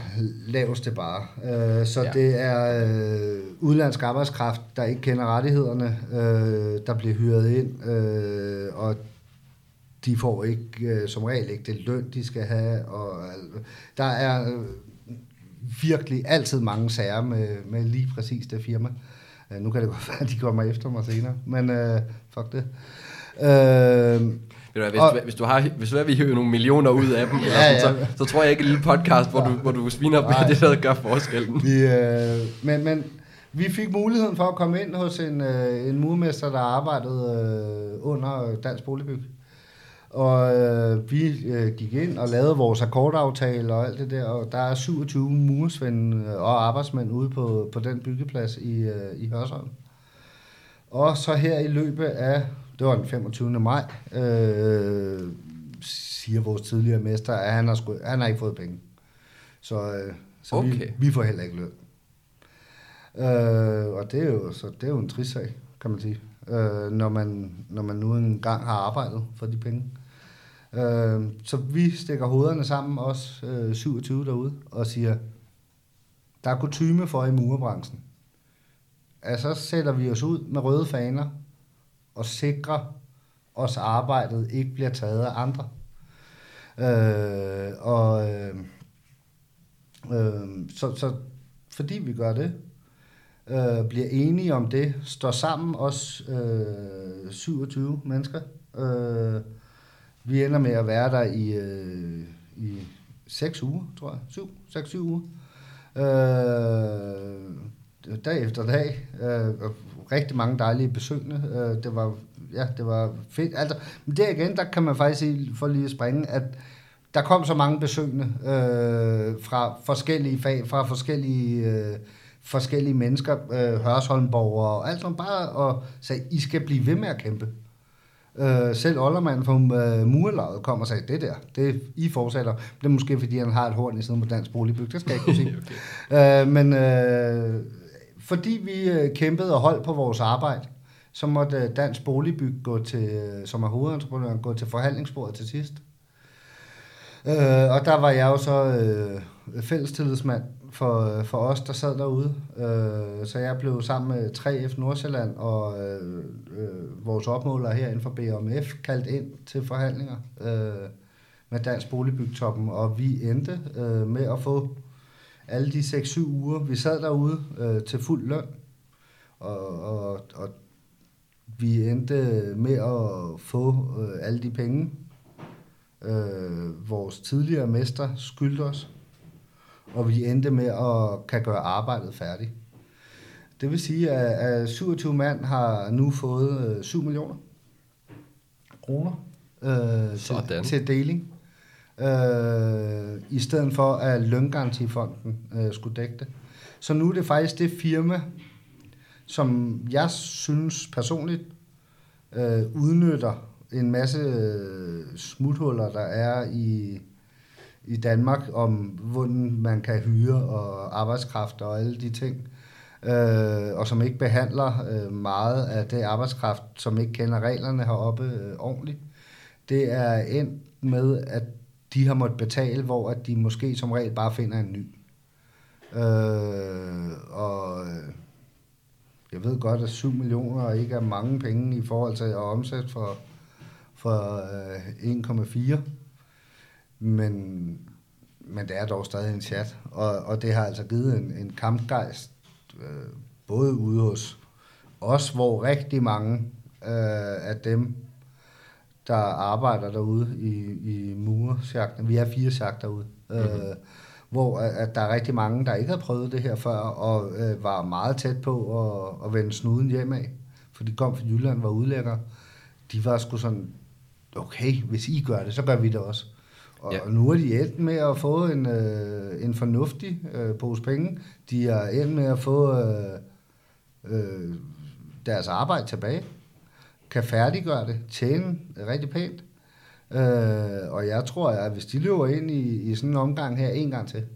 laveste bare. Øh, så ja. det er øh, udlandsk arbejdskraft, der ikke kender rettighederne, øh, der bliver hyret ind, øh, og de får ikke øh, som regel ikke det løn, de skal have. Og, øh, der er øh, virkelig altid mange sager med, med lige præcis det firma. Øh, nu kan det godt være, at de kommer efter mig senere, men øh, fuck det. Øh, hvis, og, du, hvis, du har, hvis du vi hiver nogle millioner ud af dem, ja, eller sådan, ja. Så, så tror jeg ikke en lille podcast, hvor du, hvor du sviner på det, der gør forskellen. Vi, øh, men, men vi fik muligheden for at komme ind hos en, øh, en murmester, der arbejdede øh, under Dansk Boligbyg. Og øh, vi øh, gik ind og lavede vores akkordaftale og alt det der, og der er 27 muresvende og arbejdsmænd ude på, på den byggeplads i, øh, i Hørsholm. Og så her i løbet af det var den 25. maj, øh, siger vores tidligere mester, at han har, sku, han har ikke fået penge. Så, øh, så okay. vi, vi får heller ikke løn. Øh, og det er, jo, så det er jo en trist sag, kan man sige, øh, når, man, når man nu engang har arbejdet for de penge. Øh, så vi stikker hovederne sammen, os øh, 27 derude, og siger, der er kutume for i murebranchen. Altså, så sætter vi os ud med røde faner, og sikre os arbejdet ikke bliver taget af andre. Øh, og øh, øh, så, så fordi vi gør det, øh, bliver enige om det, står sammen os øh, 27 mennesker. Øh, vi ender med at være der i, øh, i 6 uger, tror jeg. 7, 6, 7 uger. Øh, dag efter dag. Øh, rigtig mange dejlige besøgende. Øh, det var ja, det var fedt. Altså, men der igen, der kan man faktisk sige, for lige at springe, at der kom så mange besøgende øh, fra forskellige fag, fra forskellige, øh, forskellige mennesker, øh, Hørsholmborgere og alt sådan bare, og sagde, I skal blive ved med at kæmpe. Øh, selv Ollermand fra øh, Murelaget kom og sagde, det der, det I fortsætter. Det er måske, fordi han har et horn i siden på Dansk Boligbyg, det skal jeg ikke kunne sige. okay. øh, men øh, fordi vi øh, kæmpede og holdt på vores arbejde, så måtte øh, Dansk Boligbyg gå til, øh, som er hovedentreprenøren, gå til forhandlingsbordet til sidst. Øh, og der var jeg jo så øh, fællestillidsmand for, for os, der sad derude. Øh, så jeg blev sammen med 3F Nordsjælland og øh, øh, vores opmåler herinde for BMF kaldt ind til forhandlinger øh, med Dansk Boligbygtoppen, og vi endte øh, med at få alle de 6-7 uger, vi sad derude øh, til fuld løn, og, og, og vi endte med at få øh, alle de penge, øh, vores tidligere mester skyldte os, og vi endte med at kan gøre arbejdet færdigt. Det vil sige, at, at 27 mand har nu fået øh, 7 millioner kroner øh, til, til deling. Øh, I stedet for, at Løngarantifonden øh, skulle dække det. Så nu er det faktisk det firma, som jeg synes personligt øh, udnytter en masse øh, smuthuller, der er i, i Danmark, om hvordan man kan hyre og arbejdskraft og alle de ting, øh, og som ikke behandler øh, meget af det arbejdskraft, som ikke kender reglerne heroppe øh, ordentligt. Det er endt med, at de har måttet betale, hvor at de måske som regel bare finder en ny. Øh, og øh, jeg ved godt, at 7 millioner ikke er mange penge i forhold til at omsætte for for øh, 1,4. Men, men det er dog stadig en chat, og, og det har altså givet en, en kampgejst, øh, både ude hos os, hvor rigtig mange øh, af dem, der arbejder derude i, i muresjagten, vi er fire sjagt derude, mm-hmm. øh, hvor at der er rigtig mange, der ikke har prøvet det her før, og øh, var meget tæt på at, at vende snuden hjem af, for de kom fra Jylland, var udlægger. De var sgu sådan, okay, hvis I gør det, så gør vi det også. Og ja. nu er de endt med at få en, øh, en fornuftig øh, pose penge. De er endt med at få øh, øh, deres arbejde tilbage. Kan færdiggøre det, tjene rigtig pænt. Øh, og jeg tror, at hvis de løber ind i, i sådan en omgang her en gang til,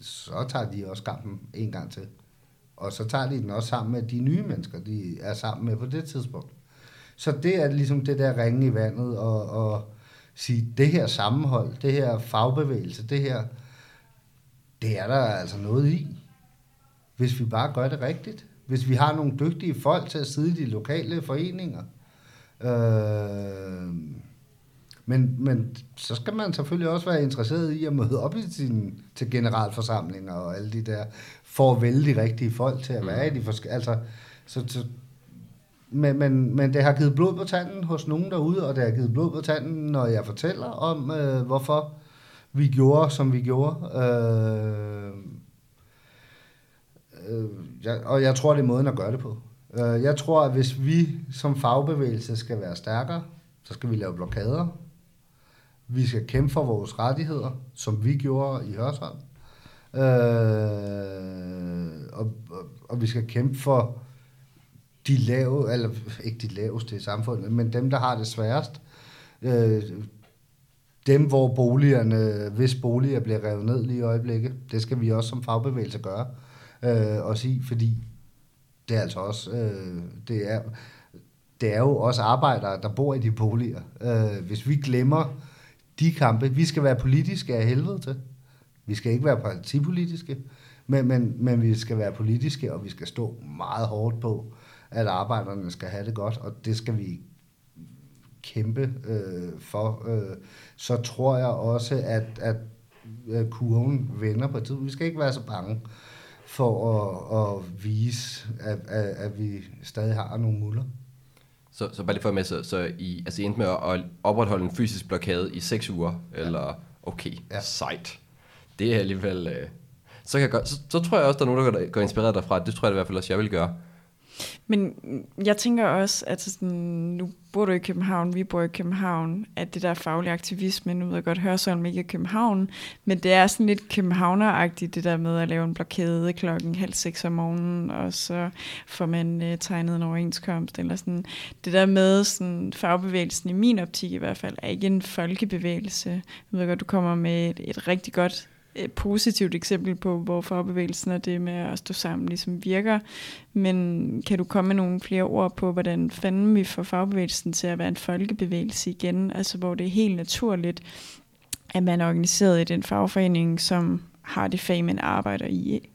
så tager de også kampen en gang til. Og så tager de den også sammen med de nye mennesker, de er sammen med på det tidspunkt. Så det er ligesom det der ringe i vandet, og, og sige, det her sammenhold, det her fagbevægelse, det her, det er der altså noget i. Hvis vi bare gør det rigtigt. Hvis vi har nogle dygtige folk til at sidde i de lokale foreninger. Øh, men, men så skal man selvfølgelig også være interesseret i at møde op i sin, til generalforsamlinger og alle de der, for at vælge de rigtige folk til at være i de forskellige... Altså, så, så men, men, men det har givet blod på tanden hos nogen derude, og det har givet blod på tanden, når jeg fortæller om, øh, hvorfor vi gjorde, som vi gjorde. Øh, øh, jeg, og jeg tror, det er måden at gøre det på. Øh, jeg tror, at hvis vi som fagbevægelse skal være stærkere, så skal vi lave blokader. Vi skal kæmpe for vores rettigheder, som vi gjorde i Hørsholm. Øh, og, og, og vi skal kæmpe for de lave, eller ikke de laveste i samfundet, men dem, der har det sværest. Øh, dem, hvor boligerne, hvis boliger bliver revet ned lige i øjeblikket, det skal vi også som fagbevægelse gøre øh, øh, og i, fordi det er altså også, øh, det er, det er jo også arbejdere, der bor i de boliger. Øh, hvis vi glemmer de kampe, vi skal være politiske af helvede til. Vi skal ikke være partipolitiske, men, men, men vi skal være politiske, og vi skal stå meget hårdt på, at arbejderne skal have det godt, og det skal vi kæmpe øh, for. Øh, så tror jeg også, at, at, øh, kurven vender på tid. Vi skal ikke være så bange for at, at vise, at, at, at vi stadig har nogle muller. Så, så bare lige for med, så, så I, altså I endte med at opretholde en fysisk blokade i seks uger, ja. eller okay, ja. sejt. Det er alligevel... Øh, så, kan jeg godt, så, så tror jeg også, der er nogen, der går inspireret derfra. Det tror jeg i hvert fald også, jeg vil gøre. Men jeg tænker også, at sådan, nu bor du i København, vi bor i København, at det der faglige aktivisme, nu ved jeg godt, Hørsholm ikke i København, men det er sådan lidt københavneragtigt, det der med at lave en blokade klokken halv seks om morgenen, og så får man øh, tegnet en overenskomst, eller sådan. Det der med sådan, fagbevægelsen, i min optik i hvert fald, er ikke en folkebevægelse. Jeg ved godt, du kommer med et, et rigtig godt positivt eksempel på, hvor fagbevægelsen og det med at stå sammen ligesom virker. Men kan du komme med nogle flere ord på, hvordan fanden vi får fagbevægelsen til at være en folkebevægelse igen? Altså hvor det er helt naturligt, at man er organiseret i den fagforening, som har det fag, man arbejder i.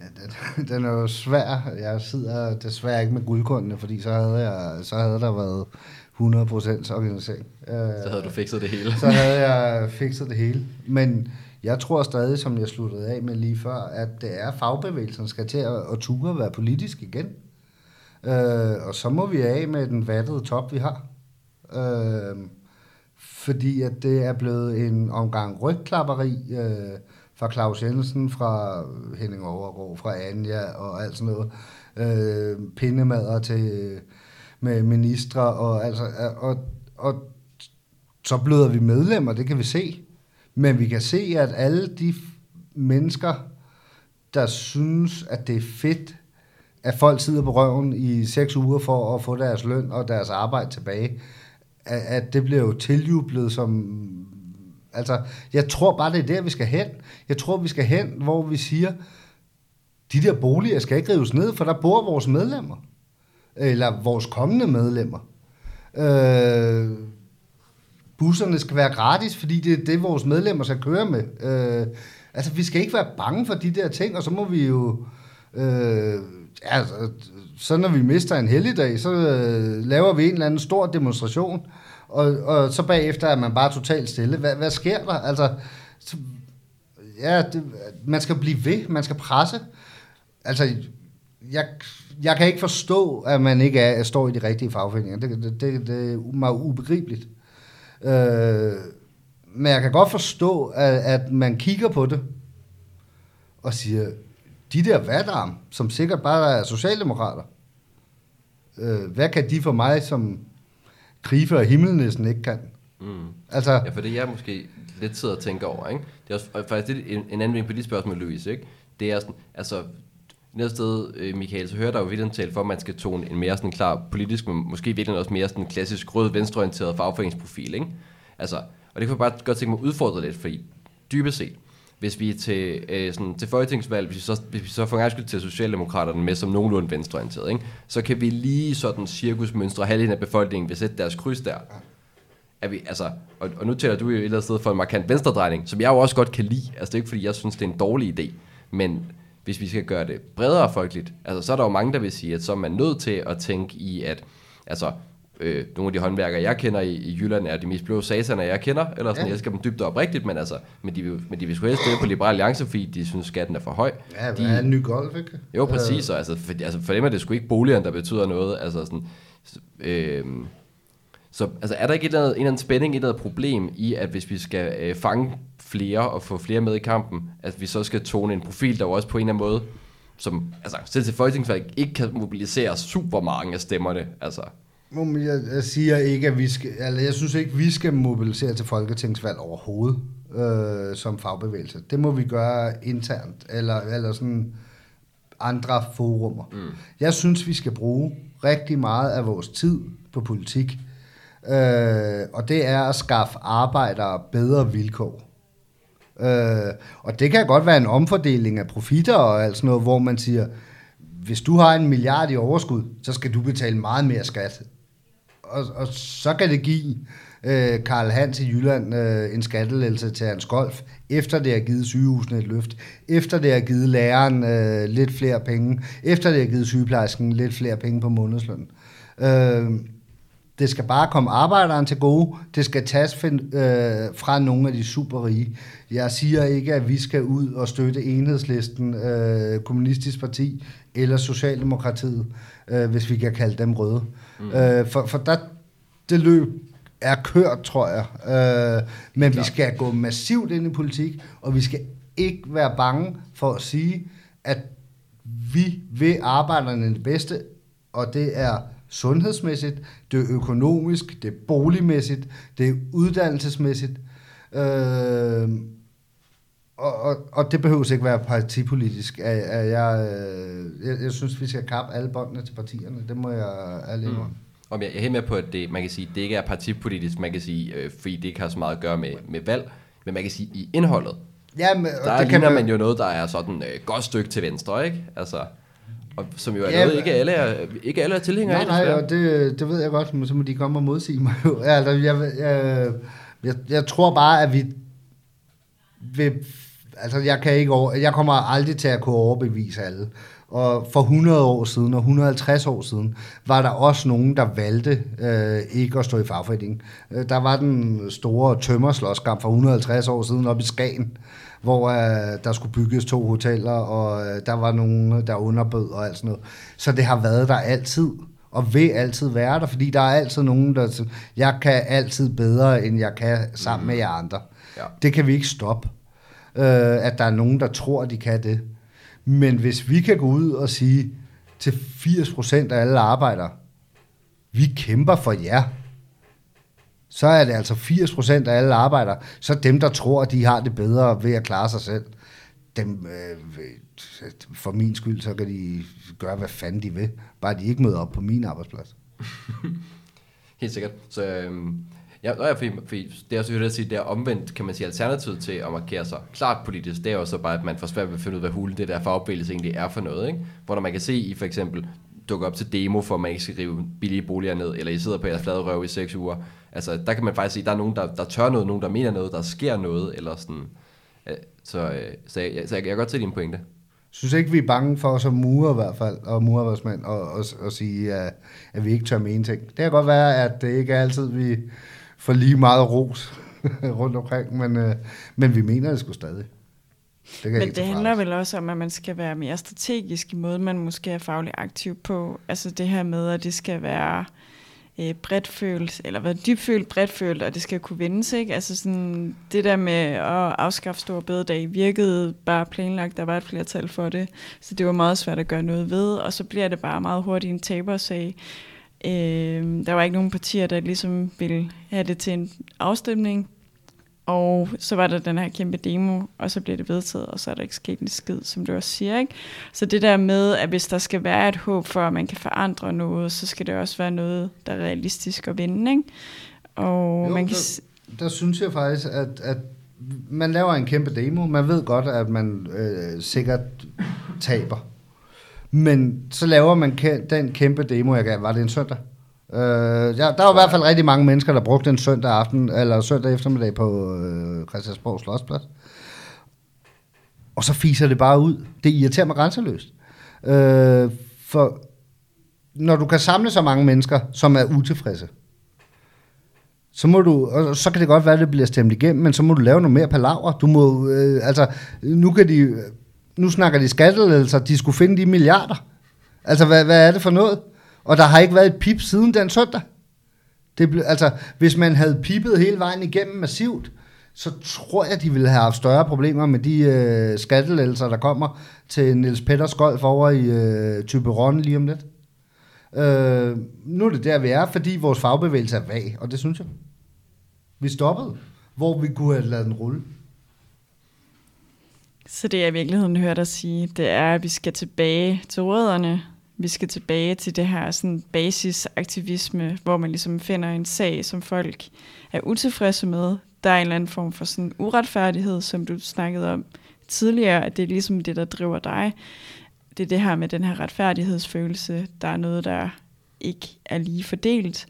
Ja, den, den er jo svær. Jeg sidder desværre ikke med guldkundene, fordi så havde, jeg, så havde der været 100% organisering. Så havde du fikset det hele. så havde jeg fikset det hele. Men jeg tror stadig, som jeg sluttede af med lige før, at det er fagbevægelsen, skal til at, at ture være politisk igen. Øh, og så må vi af med den vattede top, vi har. Øh, fordi at det er blevet en omgang rygklapperi øh, fra Claus Jensen, fra Henning Overgaard, fra Anja og alt sådan noget. Øh, pindemader til med ministre, og, altså, og, og så bløder vi medlemmer, det kan vi se. Men vi kan se, at alle de mennesker, der synes, at det er fedt, at folk sidder på røven i seks uger for at få deres løn og deres arbejde tilbage, at, at det bliver jo tiljublet som... Altså, jeg tror bare, det er der, vi skal hen. Jeg tror, vi skal hen, hvor vi siger, de der boliger skal ikke rives ned, for der bor vores medlemmer eller vores kommende medlemmer. Øh, busserne skal være gratis, fordi det er det, vores medlemmer skal køre med. Øh, altså, vi skal ikke være bange for de der ting, og så må vi jo... Øh, altså, så når vi mister en helligdag, så øh, laver vi en eller anden stor demonstration, og, og så bagefter er man bare totalt stille. Hvad, hvad sker der? Altså, så, ja, det, man skal blive ved, man skal presse. Altså, jeg jeg kan ikke forstå, at man ikke er, står i de rigtige fagforeninger. Det, det, det, det er mig ubegribeligt. Øh, men jeg kan godt forstå, at, at man kigger på det og siger, de der vatarm, som sikkert bare er socialdemokrater, øh, hvad kan de for mig, som Krife og Himmelnissen ikke kan? Mm. Altså, ja, for det jeg måske lidt sidder og tænker over, ikke? Det er også, faktisk det, en, en anden på dit spørgsmål, Louise, ikke? Det er sådan, altså, Næste sted, øh, Michael, så hører der jo virkelig tale for, at man skal tone en mere sådan klar politisk, men måske virkelig også mere sådan klassisk rød venstreorienteret fagforeningsprofil, ikke? Altså, og det kunne jeg bare godt tænke mig at udfordre lidt, fordi dybest set, hvis vi er til, øh, sådan, til folketingsvalg, hvis vi så, hvis vi så får en til Socialdemokraterne med som nogenlunde venstreorienteret, ikke? så kan vi lige sådan cirkusmønstre halvdelen af befolkningen vil sætte deres kryds der. Er vi, altså, og, og nu tæller du jo et eller andet sted for en markant venstredrejning, som jeg jo også godt kan lide. Altså det er ikke fordi, jeg synes, det er en dårlig idé, men hvis vi skal gøre det bredere folkeligt, altså så er der jo mange, der vil sige, at så er man nødt til at tænke i, at altså, øh, nogle af de håndværkere, jeg kender i, i Jylland, er de mest blå sataner, jeg kender, eller sådan, ja. jeg skal dem dybt og oprigtigt, men, altså, men, de, vil, men de vil sgu helst på Liberal Alliance, fordi de synes, skatten er for høj. Ja, de, er en ny golf, ikke? Jo, præcis, og altså, for, altså, for dem er det sgu ikke boligerne, der betyder noget, altså sådan, øh, så altså, er der ikke et eller andet, en eller anden spænding, et eller andet problem i, at hvis vi skal øh, fange flere og få flere med i kampen, at vi så skal tone en profil, der også på en eller anden måde, som altså, selv til folketingsvalg ikke kan mobilisere super mange af stemmerne. Altså. Jeg, jeg siger ikke, at vi skal, altså, jeg synes ikke, vi skal mobilisere til folketingsvalg overhovedet øh, som fagbevægelse. Det må vi gøre internt, eller, eller sådan andre forumer. Mm. Jeg synes, vi skal bruge rigtig meget af vores tid på politik, øh, og det er at skaffe arbejdere bedre vilkår. Øh, og det kan godt være en omfordeling af profitter og alt sådan noget, hvor man siger, hvis du har en milliard i overskud, så skal du betale meget mere skat. Og, og så kan det give øh, Karl Hans i Jylland øh, en skattelettelse til hans golf, efter det har givet sygehusene et løft, efter det har givet læreren øh, lidt flere penge, efter det har givet sygeplejersken lidt flere penge på månedsløn. Øh, det skal bare komme arbejderen til gode. Det skal tages find, øh, fra nogle af de superrige. Jeg siger ikke, at vi skal ud og støtte enhedslisten, øh, kommunistisk parti eller Socialdemokratiet, øh, hvis vi kan kalde dem røde. Mm. Øh, for for der, det løb er kørt, tror jeg. Øh, men Klar. vi skal gå massivt ind i politik, og vi skal ikke være bange for at sige, at vi vil arbejderne det bedste, og det er sundhedsmæssigt, det er økonomisk, det er boligmæssigt, det er uddannelsesmæssigt. Øh, og, og, og det behøver ikke være partipolitisk. At jeg, øh, jeg, jeg synes, vi skal kappe alle båndene til partierne. Det må jeg alene mm. Om jeg er helt med på, at det, man kan sige, det ikke er partipolitisk, man kan sige, øh, fordi det ikke har så meget at gøre med, med valg, men man kan sige, i indholdet, Ja, men, der det ligner kan man jo noget, der er sådan et øh, godt stykke til venstre, ikke? Altså, og, som jo er ja, noget, ikke alle er, ikke alle er tilhængere nej, af. Nej, og det, det ved jeg godt, men så må de komme og modsige mig. ja, altså, jeg, jeg, jeg, jeg tror bare, at vi vil, altså jeg kan ikke over, jeg kommer aldrig til at kunne overbevise alle. Og for 100 år siden og 150 år siden, var der også nogen, der valgte øh, ikke at stå i fagforeningen. Øh, der var den store tømmerslåskamp for 150 år siden op i Skagen, hvor øh, der skulle bygges to hoteller, og øh, der var nogen, der underbød og alt sådan noget. Så det har været der altid, og vil altid være der, fordi der er altid nogen, der jeg kan altid bedre, end jeg kan sammen med jer andre. Ja. Det kan vi ikke stoppe, øh, at der er nogen, der tror, de kan det. Men hvis vi kan gå ud og sige til 80% af alle arbejdere, vi kæmper for jer, så er det altså 80% af alle arbejdere, så dem, der tror, at de har det bedre ved at klare sig selv, dem, øh, for min skyld, så kan de gøre, hvad fanden de vil. Bare de ikke møder op på min arbejdsplads. Helt sikkert. Så øh, ja, ja fordi, fordi det er også at sige, det er omvendt, kan man sige, alternativet til at markere sig klart politisk, det er jo så bare, at man får svært ved at finde ud af, hvad hulen det der fagbevægelse egentlig er for noget. Ikke? Hvor når man kan se i for eksempel dukker op til demo, for at man ikke skal rive billige boliger ned, eller I sidder på jeres flade røv i seks uger. Altså, der kan man faktisk se, at der er nogen, der, der tør noget, nogen, der mener noget, der sker noget, eller sådan. Så, øh, så, jeg, så jeg, jeg kan godt se din pointe. synes ikke, vi er bange for som murer i hvert fald, og murerarbejdsmænd, og, og, og sige, at, at vi ikke tør mene ting. Det kan godt være, at det ikke er altid, vi får lige meget ros rundt omkring, men, øh, men vi mener det sgu stadig. Det Men det handler vel også om, at man skal være mere strategisk i måden, man måske er faglig aktiv på. Altså det her med, at det skal være øh, bredt følt, eller være dybfølt, bredt følt, og det skal kunne vendes, ikke? Altså sådan, det der med at afskaffe store bededag virkede bare planlagt, der var et flertal for det, så det var meget svært at gøre noget ved, og så bliver det bare meget hurtigt en tabersag. Øh, der var ikke nogen partier, der ligesom ville have det til en afstemning, og så var der den her kæmpe demo, og så blev det vedtaget, og så er der ikke sket en skid, som du også siger. Ikke? Så det der med, at hvis der skal være et håb for, at man kan forandre noget, så skal det også være noget, der er realistisk at vinde. Ikke? Og jo, man kan... der, der synes jeg faktisk, at, at man laver en kæmpe demo. Man ved godt, at man øh, sikkert taber. Men så laver man den kæmpe demo, jeg gav. Var det en søndag? Øh, ja, der var i hvert fald rigtig mange mennesker, der brugte en søndag aften, eller søndag eftermiddag på øh, Christiansborg Slottsplads. Og så fiser det bare ud. Det irriterer mig grænseløst. Øh, for når du kan samle så mange mennesker, som er utilfredse, så må du, og så kan det godt være, at det bliver stemt igennem, men så må du lave noget mere palaver. Du må, øh, altså, nu kan de, nu snakker de skattelettelser, de skulle finde de milliarder. Altså, hvad, hvad er det for noget? Og der har ikke været et pip siden den søndag. Det ble, altså, hvis man havde pipet hele vejen igennem massivt, så tror jeg, de ville have haft større problemer med de øh, skattelælser, der kommer til Niels Petters golf over i øh, Typeron lige om lidt. Øh, nu er det der, vi er, fordi vores fagbevægelse er vag, og det synes jeg. Vi stoppede, hvor vi kunne have lavet den rulle. Så det, jeg i virkeligheden hører dig sige, det er, at vi skal tilbage til rødderne, vi skal tilbage til det her sådan basisaktivisme, hvor man ligesom finder en sag, som folk er utilfredse med. Der er en eller anden form for sådan uretfærdighed, som du snakkede om tidligere, at det er ligesom det, der driver dig. Det er det her med den her retfærdighedsfølelse. Der er noget, der ikke er lige fordelt.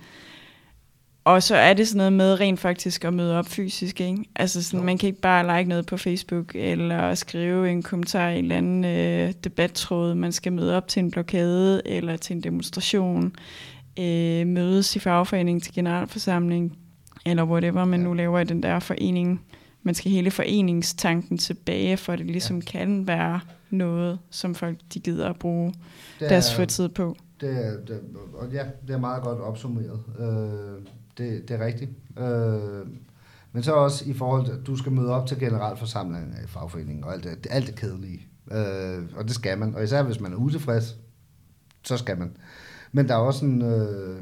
Og så er det sådan noget med rent faktisk at møde op fysisk, ikke? Altså sådan, man kan ikke bare like noget på Facebook, eller skrive en kommentar i en eller anden øh, debattråd. Man skal møde op til en blokade, eller til en demonstration, øh, mødes i fagforening til generalforsamling, eller whatever man nu laver i den der forening. Man skal hele foreningstanken tilbage, for det ligesom ja. kan være noget, som folk de gider at bruge det er, deres fritid på. Det er, det, og ja, det er meget godt opsummeret. Øh, det, det er rigtigt. Øh, men så også i forhold til, at du skal møde op til generalforsamlingen i fagforeningen og alt det, alt det kedelige. Øh, og det skal man. Og især hvis man er utilfreds, så skal man. Men der er også en... Øh,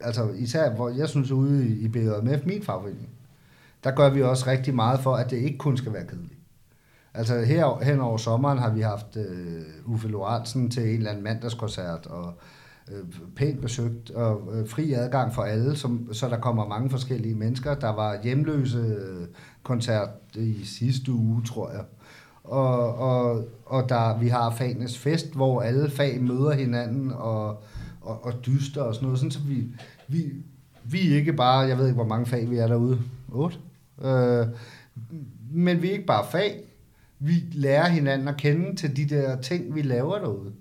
altså især, hvor jeg synes ude i, i BJMF, min fagforening, der gør vi også rigtig meget for, at det ikke kun skal være kedeligt. Altså her hen over sommeren har vi haft øh, Uffe Lorentzen til en eller anden mandagskoncert, og øh, pænt besøgt, og øh, fri adgang for alle, som, så der kommer mange forskellige mennesker. Der var hjemløse øh, koncert i sidste uge, tror jeg. Og, og, og der, vi har fagenes Fest, hvor alle fag møder hinanden og, og, og dyster og sådan noget, sådan så vi, vi, vi er ikke bare, jeg ved ikke, hvor mange fag vi er derude, Otte? Øh, men vi er ikke bare fag, vi lærer hinanden at kende til de der ting, vi laver derude.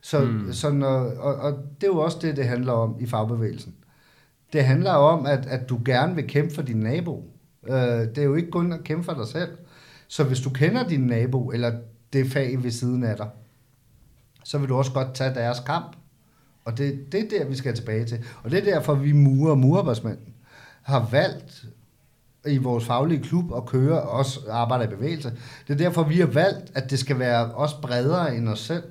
Så, mm. så når, og, og det er jo også det, det handler om i fagbevægelsen. Det handler om, at, at du gerne vil kæmpe for din nabo. Øh, det er jo ikke kun at kæmpe for dig selv. Så hvis du kender din nabo, eller det fag ved siden af dig, så vil du også godt tage deres kamp. Og det, det er der, vi skal tilbage til. Og det er derfor, vi murer og murarbejdsmænd har valgt i vores faglige klub at køre og også arbejde i bevægelse. Det er derfor, vi har valgt, at det skal være også bredere end os selv.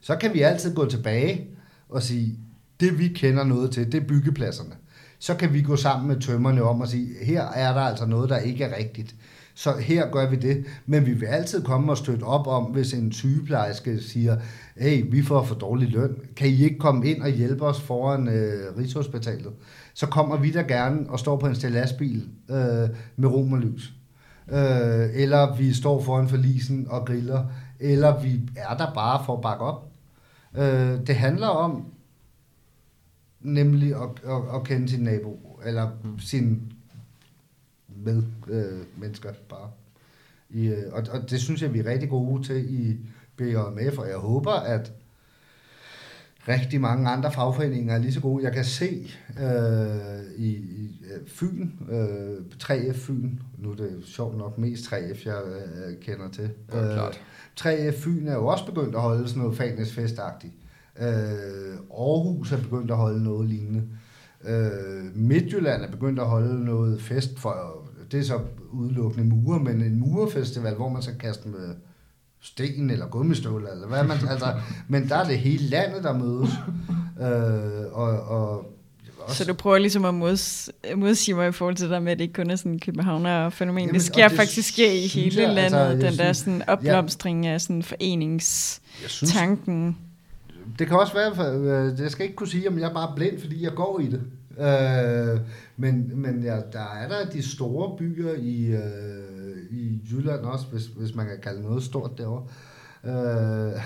Så kan vi altid gå tilbage og sige, det vi kender noget til, det er byggepladserne. Så kan vi gå sammen med tømmerne om og sige, her er der altså noget, der ikke er rigtigt. Så her gør vi det. Men vi vil altid komme og støtte op om, hvis en sygeplejerske siger, hey, vi får for dårlig løn. Kan I ikke komme ind og hjælpe os foran øh, Rigshospitalet? Så kommer vi der gerne og står på en stillasbil øh, med romerlys. Øh, eller vi står foran forlisen og griller. Eller vi er der bare for at bakke op. Øh, det handler om nemlig at, at, at kende sin nabo, eller mm. sin med øh, mennesker bare. I, øh, og, og det synes jeg, vi er rigtig gode til i BJMF, og jeg håber, at rigtig mange andre fagforeninger er lige så gode. Jeg kan se øh, i, i øh, Fyn, øh, 3F Fyn, nu er det sjovt nok mest 3F, jeg øh, kender til. Ja, øh, klart. 3F Fyn er jo også begyndt at holde sådan noget fanesfestagtigt. Øh, Aarhus er begyndt at holde noget lignende. Øh, Midtjylland er begyndt at holde noget fest for, det er så udelukkende murer, men en murefestival, hvor man så kaste med sten eller gummistøvler, eller hvad man, altså, men der er det hele landet, der mødes. Øh, og, og også. Så du prøver ligesom at mods, modsige mig i forhold til det med, at det ikke kun er sådan en københavner-fænomen. Jamen, det sker det faktisk ske i hele jeg, landet, altså, den der synes- sådan opblomstring af sådan foreningstanken. Det kan også være, for, øh, jeg skal ikke kunne sige, om jeg er bare blind, fordi jeg går i det. Øh, men men ja, der er der de store byer i, øh, i Jylland også, hvis, hvis man kan kalde noget stort derovre. Øh,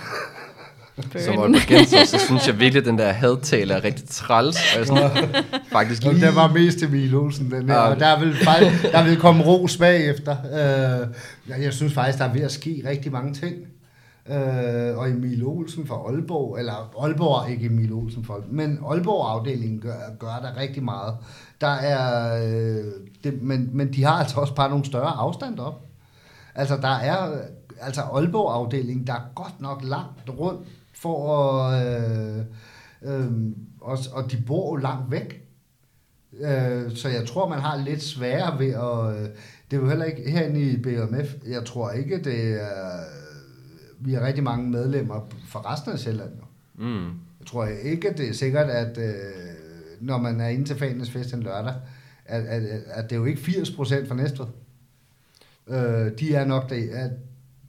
Som Aalborgenser, så synes jeg virkelig, at den der hadtale er rigtig træls. Og jeg sådan, faktisk lige... der var mest til Emil Olsen, den der, Ja. og der vil, faktisk, der vil komme ros bagefter. Øh, jeg, jeg synes faktisk, der er ved at ske rigtig mange ting. Øh, og Emil Olsen fra Aalborg, eller Aalborg, ikke Emil Olsen fra Aalborg, men Aalborg-afdelingen gør, gør der rigtig meget. Der er, øh, det, men, men de har altså også bare nogle større afstand op. Altså der er, altså Aalborg-afdelingen, der er godt nok langt rundt for at, øh, øh, og, og de bor jo langt væk. Øh, så jeg tror, man har lidt sværere ved at... Øh, det er jo heller ikke herinde i BMF. Jeg tror ikke, det er... Vi har rigtig mange medlemmer fra resten af Sjælland. Jo. Mm. Jeg tror ikke, det er sikkert, at øh, når man er inde til Fanenes Fest en lørdag, at, at, at det er jo ikke 80 procent fra Næstved. Øh, de er nok der, er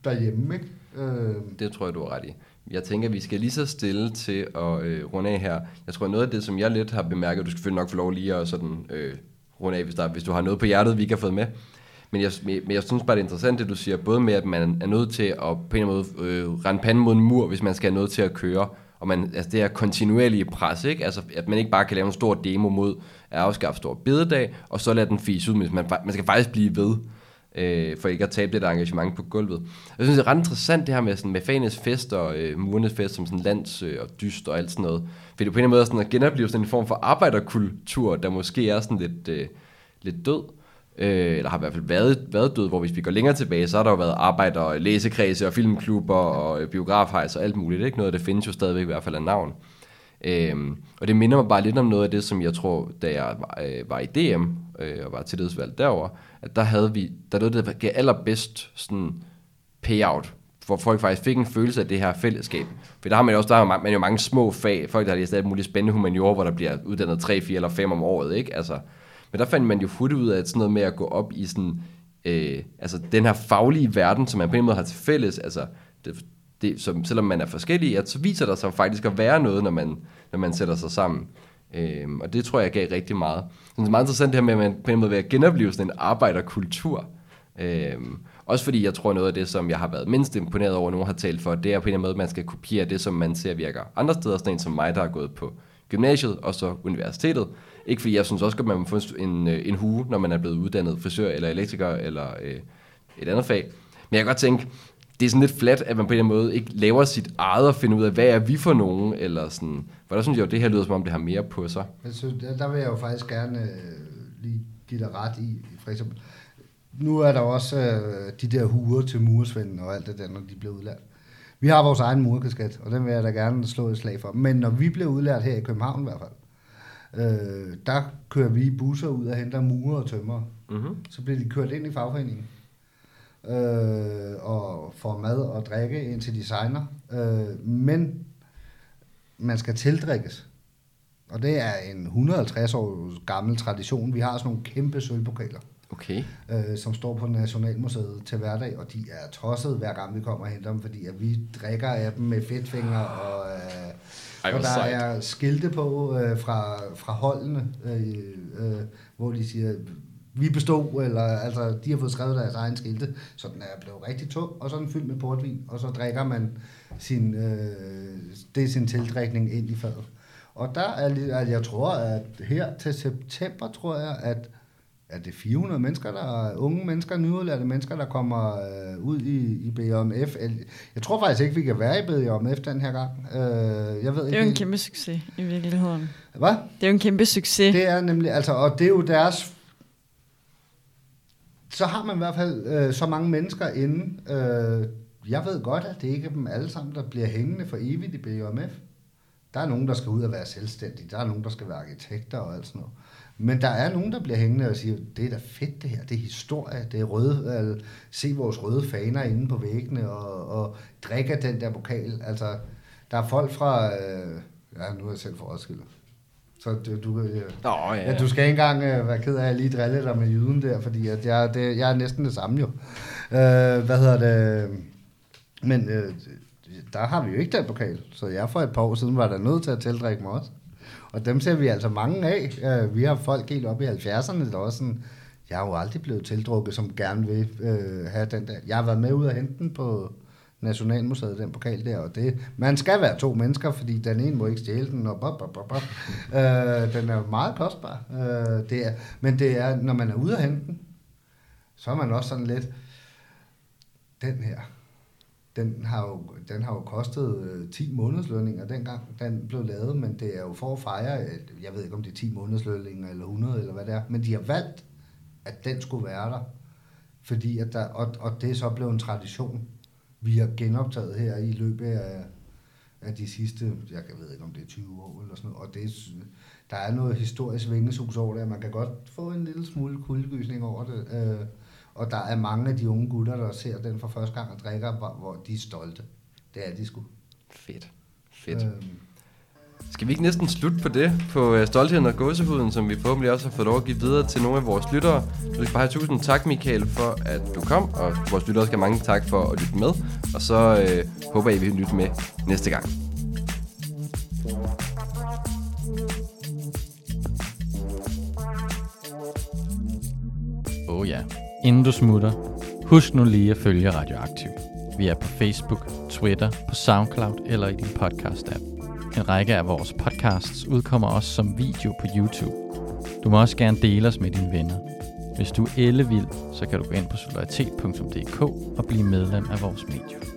derhjemme, ikke? Øh, Det tror jeg, du har ret i. Jeg tænker, vi skal lige så stille til at øh, runde af her. Jeg tror, noget af det, som jeg lidt har bemærket, du skal selvfølgelig nok få lov lige at sådan, øh, runde af, hvis, der, hvis du har noget på hjertet, vi ikke har fået med. Men jeg, men jeg synes bare, det er interessant, det du siger, både med, at man er nødt til at på en eller anden måde øh, rende panden mod en mur, hvis man skal have noget til at køre. Og man, altså det her kontinuerlige pres, ikke? Altså, at man ikke bare kan lave en stor demo mod at afskaffe stor bededag, og så lade den fise ud, men man, man skal faktisk blive ved øh, for ikke at tabe det engagement på gulvet. Jeg synes, det er ret interessant det her med, sådan, med fanes fest og øh, murnes fest som sådan lands øh, og dyst og alt sådan noget. Fordi det på en eller anden måde sådan at genopleve sådan en form for arbejderkultur, der måske er sådan lidt, øh, lidt død. Øh, eller har i hvert fald været, været død, hvor hvis vi går længere tilbage, så har der jo været arbejder, og læsekredse og filmklubber og øh, biografhejs og alt muligt. Ikke? Noget af det findes jo stadigvæk i hvert fald af navn. Øhm, og det minder mig bare lidt om noget af det, som jeg tror, da jeg var, øh, var i DM øh, og var tillidsvalgt derover, at der havde vi, der noget, der gav allerbedst sådan payout hvor folk faktisk fik en følelse af det her fællesskab. For der har man jo også der har man jo mange små fag, folk der har læst alt muligt spændende humaniora, hvor der bliver uddannet 3, 4 eller 5 om året, ikke? Altså, men der fandt man jo hurtigt ud af at sådan noget med at gå op i sådan, øh, altså den her faglige verden, som man på en måde har til fælles, altså det, det, som, selvom man er forskellige, at så viser der sig faktisk at være noget, når man, når man sætter sig sammen. Øhm, og det tror jeg gav rigtig meget. Så det er meget interessant det her med, at man på en måde vil genopleve sådan en arbejderkultur. Øhm, også fordi jeg tror noget af det, som jeg har været mindst imponeret over, nogen har talt for, det er på en eller anden måde, at man skal kopiere det, som man ser virker andre steder. Sådan en som mig, der har gået på gymnasiet og så universitetet. Ikke fordi jeg synes også, at man må få en, øh, en hue, når man er blevet uddannet frisør eller elektriker eller øh, et andet fag. Men jeg kan godt tænke, det er sådan lidt flat, at man på en måde ikke laver sit eget og finder ud af, hvad er vi for nogen, eller sådan. For der synes jeg jo, det her lyder som om, det har mere på sig. Altså, der, der vil jeg jo faktisk gerne øh, lige give dig ret i, for eksempel. Nu er der også øh, de der huer til muresvenden og alt det der, når de bliver udlært. Vi har vores egen murkasket, og den vil jeg da gerne slå et slag for. Men når vi bliver udlært her i København i hvert fald, øh, der kører vi busser ud og henter murer og tømmer. Mm-hmm. Så bliver de kørt ind i fagforeningen øh, og får mad og drikke ind til designer. Øh, men man skal tildrikkes. Og det er en 150 år gammel tradition. Vi har sådan nogle kæmpe sølvpokaler, Okay. øh, som står på Nationalmuseet til hverdag, og de er tosset hver gang vi kommer og henter dem, fordi at vi drikker af dem med fedtfingre, og, øh, Ej, og der sejt. er skilte på øh, fra, fra holdene, øh, øh, hvor de siger, vi bestod, eller altså, de har fået skrevet deres egen skilte, så den er blevet rigtig tung, og så er den fyldt med portvin, og så drikker man sin, øh, det er sin tildrikning ind i fadet. Og der er at jeg tror, at her til september, tror jeg, at er det 400 mennesker, der er unge mennesker, nyudlærte mennesker, der kommer øh, ud i, i BJMF. Jeg tror faktisk ikke, vi kan være i BJMF den her gang. Øh, jeg ved Det ikke er jo en kæmpe succes i virkeligheden. Hvad? Det er jo en kæmpe succes. Det er nemlig, altså, og det er jo deres... Så har man i hvert fald øh, så mange mennesker inde. Øh, jeg ved godt, at det ikke er dem alle sammen, der bliver hængende for evigt i BJMF. Der er nogen, der skal ud og være selvstændige. Der er nogen, der skal være arkitekter og alt sådan noget. Men der er nogen, der bliver hængende og siger, det er da fedt det her, det er historie, det er røde, altså, se vores røde faner inde på væggene og, og drikke den der pokal. Altså, der er folk fra, øh, ja, nu er jeg selv for Roskilde. Så du, du, øh, Nå, ja, Ja, du skal ikke engang øh, være ked af, at jeg lige drille dig med jyden der, fordi at jeg, det, jeg er næsten det samme jo. Øh, hvad hedder det? Men øh, der har vi jo ikke den pokal, så jeg for et par år siden var der nødt til at tildrikke mig også. Og dem ser vi altså mange af. Øh, vi har folk helt op i 70'erne, der også sådan, jeg har jo aldrig blevet tildrukket, som gerne vil øh, have den der. Jeg har været med ud og hente den på Nationalmuseet, den pokal der, og det, man skal være to mennesker, fordi den ene må ikke stjæle den, og bop, bop, bop, bop. Øh, den er meget kostbar. Øh, det er, men det er, når man er ude at hente den, så er man også sådan lidt, den her, den har jo, den har jo kostet øh, 10 månedslønninger dengang, den blev lavet, men det er jo for at fejre, jeg ved ikke om det er 10 månedslønninger eller 100 eller hvad det er, men de har valgt, at den skulle være der, fordi at der, og, og det er så blevet en tradition, vi har genoptaget her i løbet af, af de sidste, jeg ved ikke om det er 20 år eller sådan noget, og det er, der er noget historisk vingesus over det, man kan godt få en lille smule kuldegysning over det, øh, og der er mange af de unge gutter, der ser den for første gang og drikker, hvor, de er stolte. Det er de sgu. Fedt. Fedt. Øhm, Skal vi ikke næsten slutte på det, på øh, stoltheden og gåsehuden, som vi forhåbentlig også har fået lov at give videre til nogle af vores lyttere. Så vi skal bare have tusind tak, Michael, for at du kom, og vores lyttere skal have mange tak for at lytte med. Og så øh, håber jeg, I vil lytte med næste gang. Åh oh ja. Inden du smutter, husk nu lige at følge Radioaktiv. Vi er på Facebook, Twitter, på SoundCloud eller i din podcast-app. En række af vores podcasts udkommer også som video på YouTube. Du må også gerne dele os med dine venner. Hvis du er ellevild, så kan du gå ind på solidaritet.dk og blive medlem af vores medie.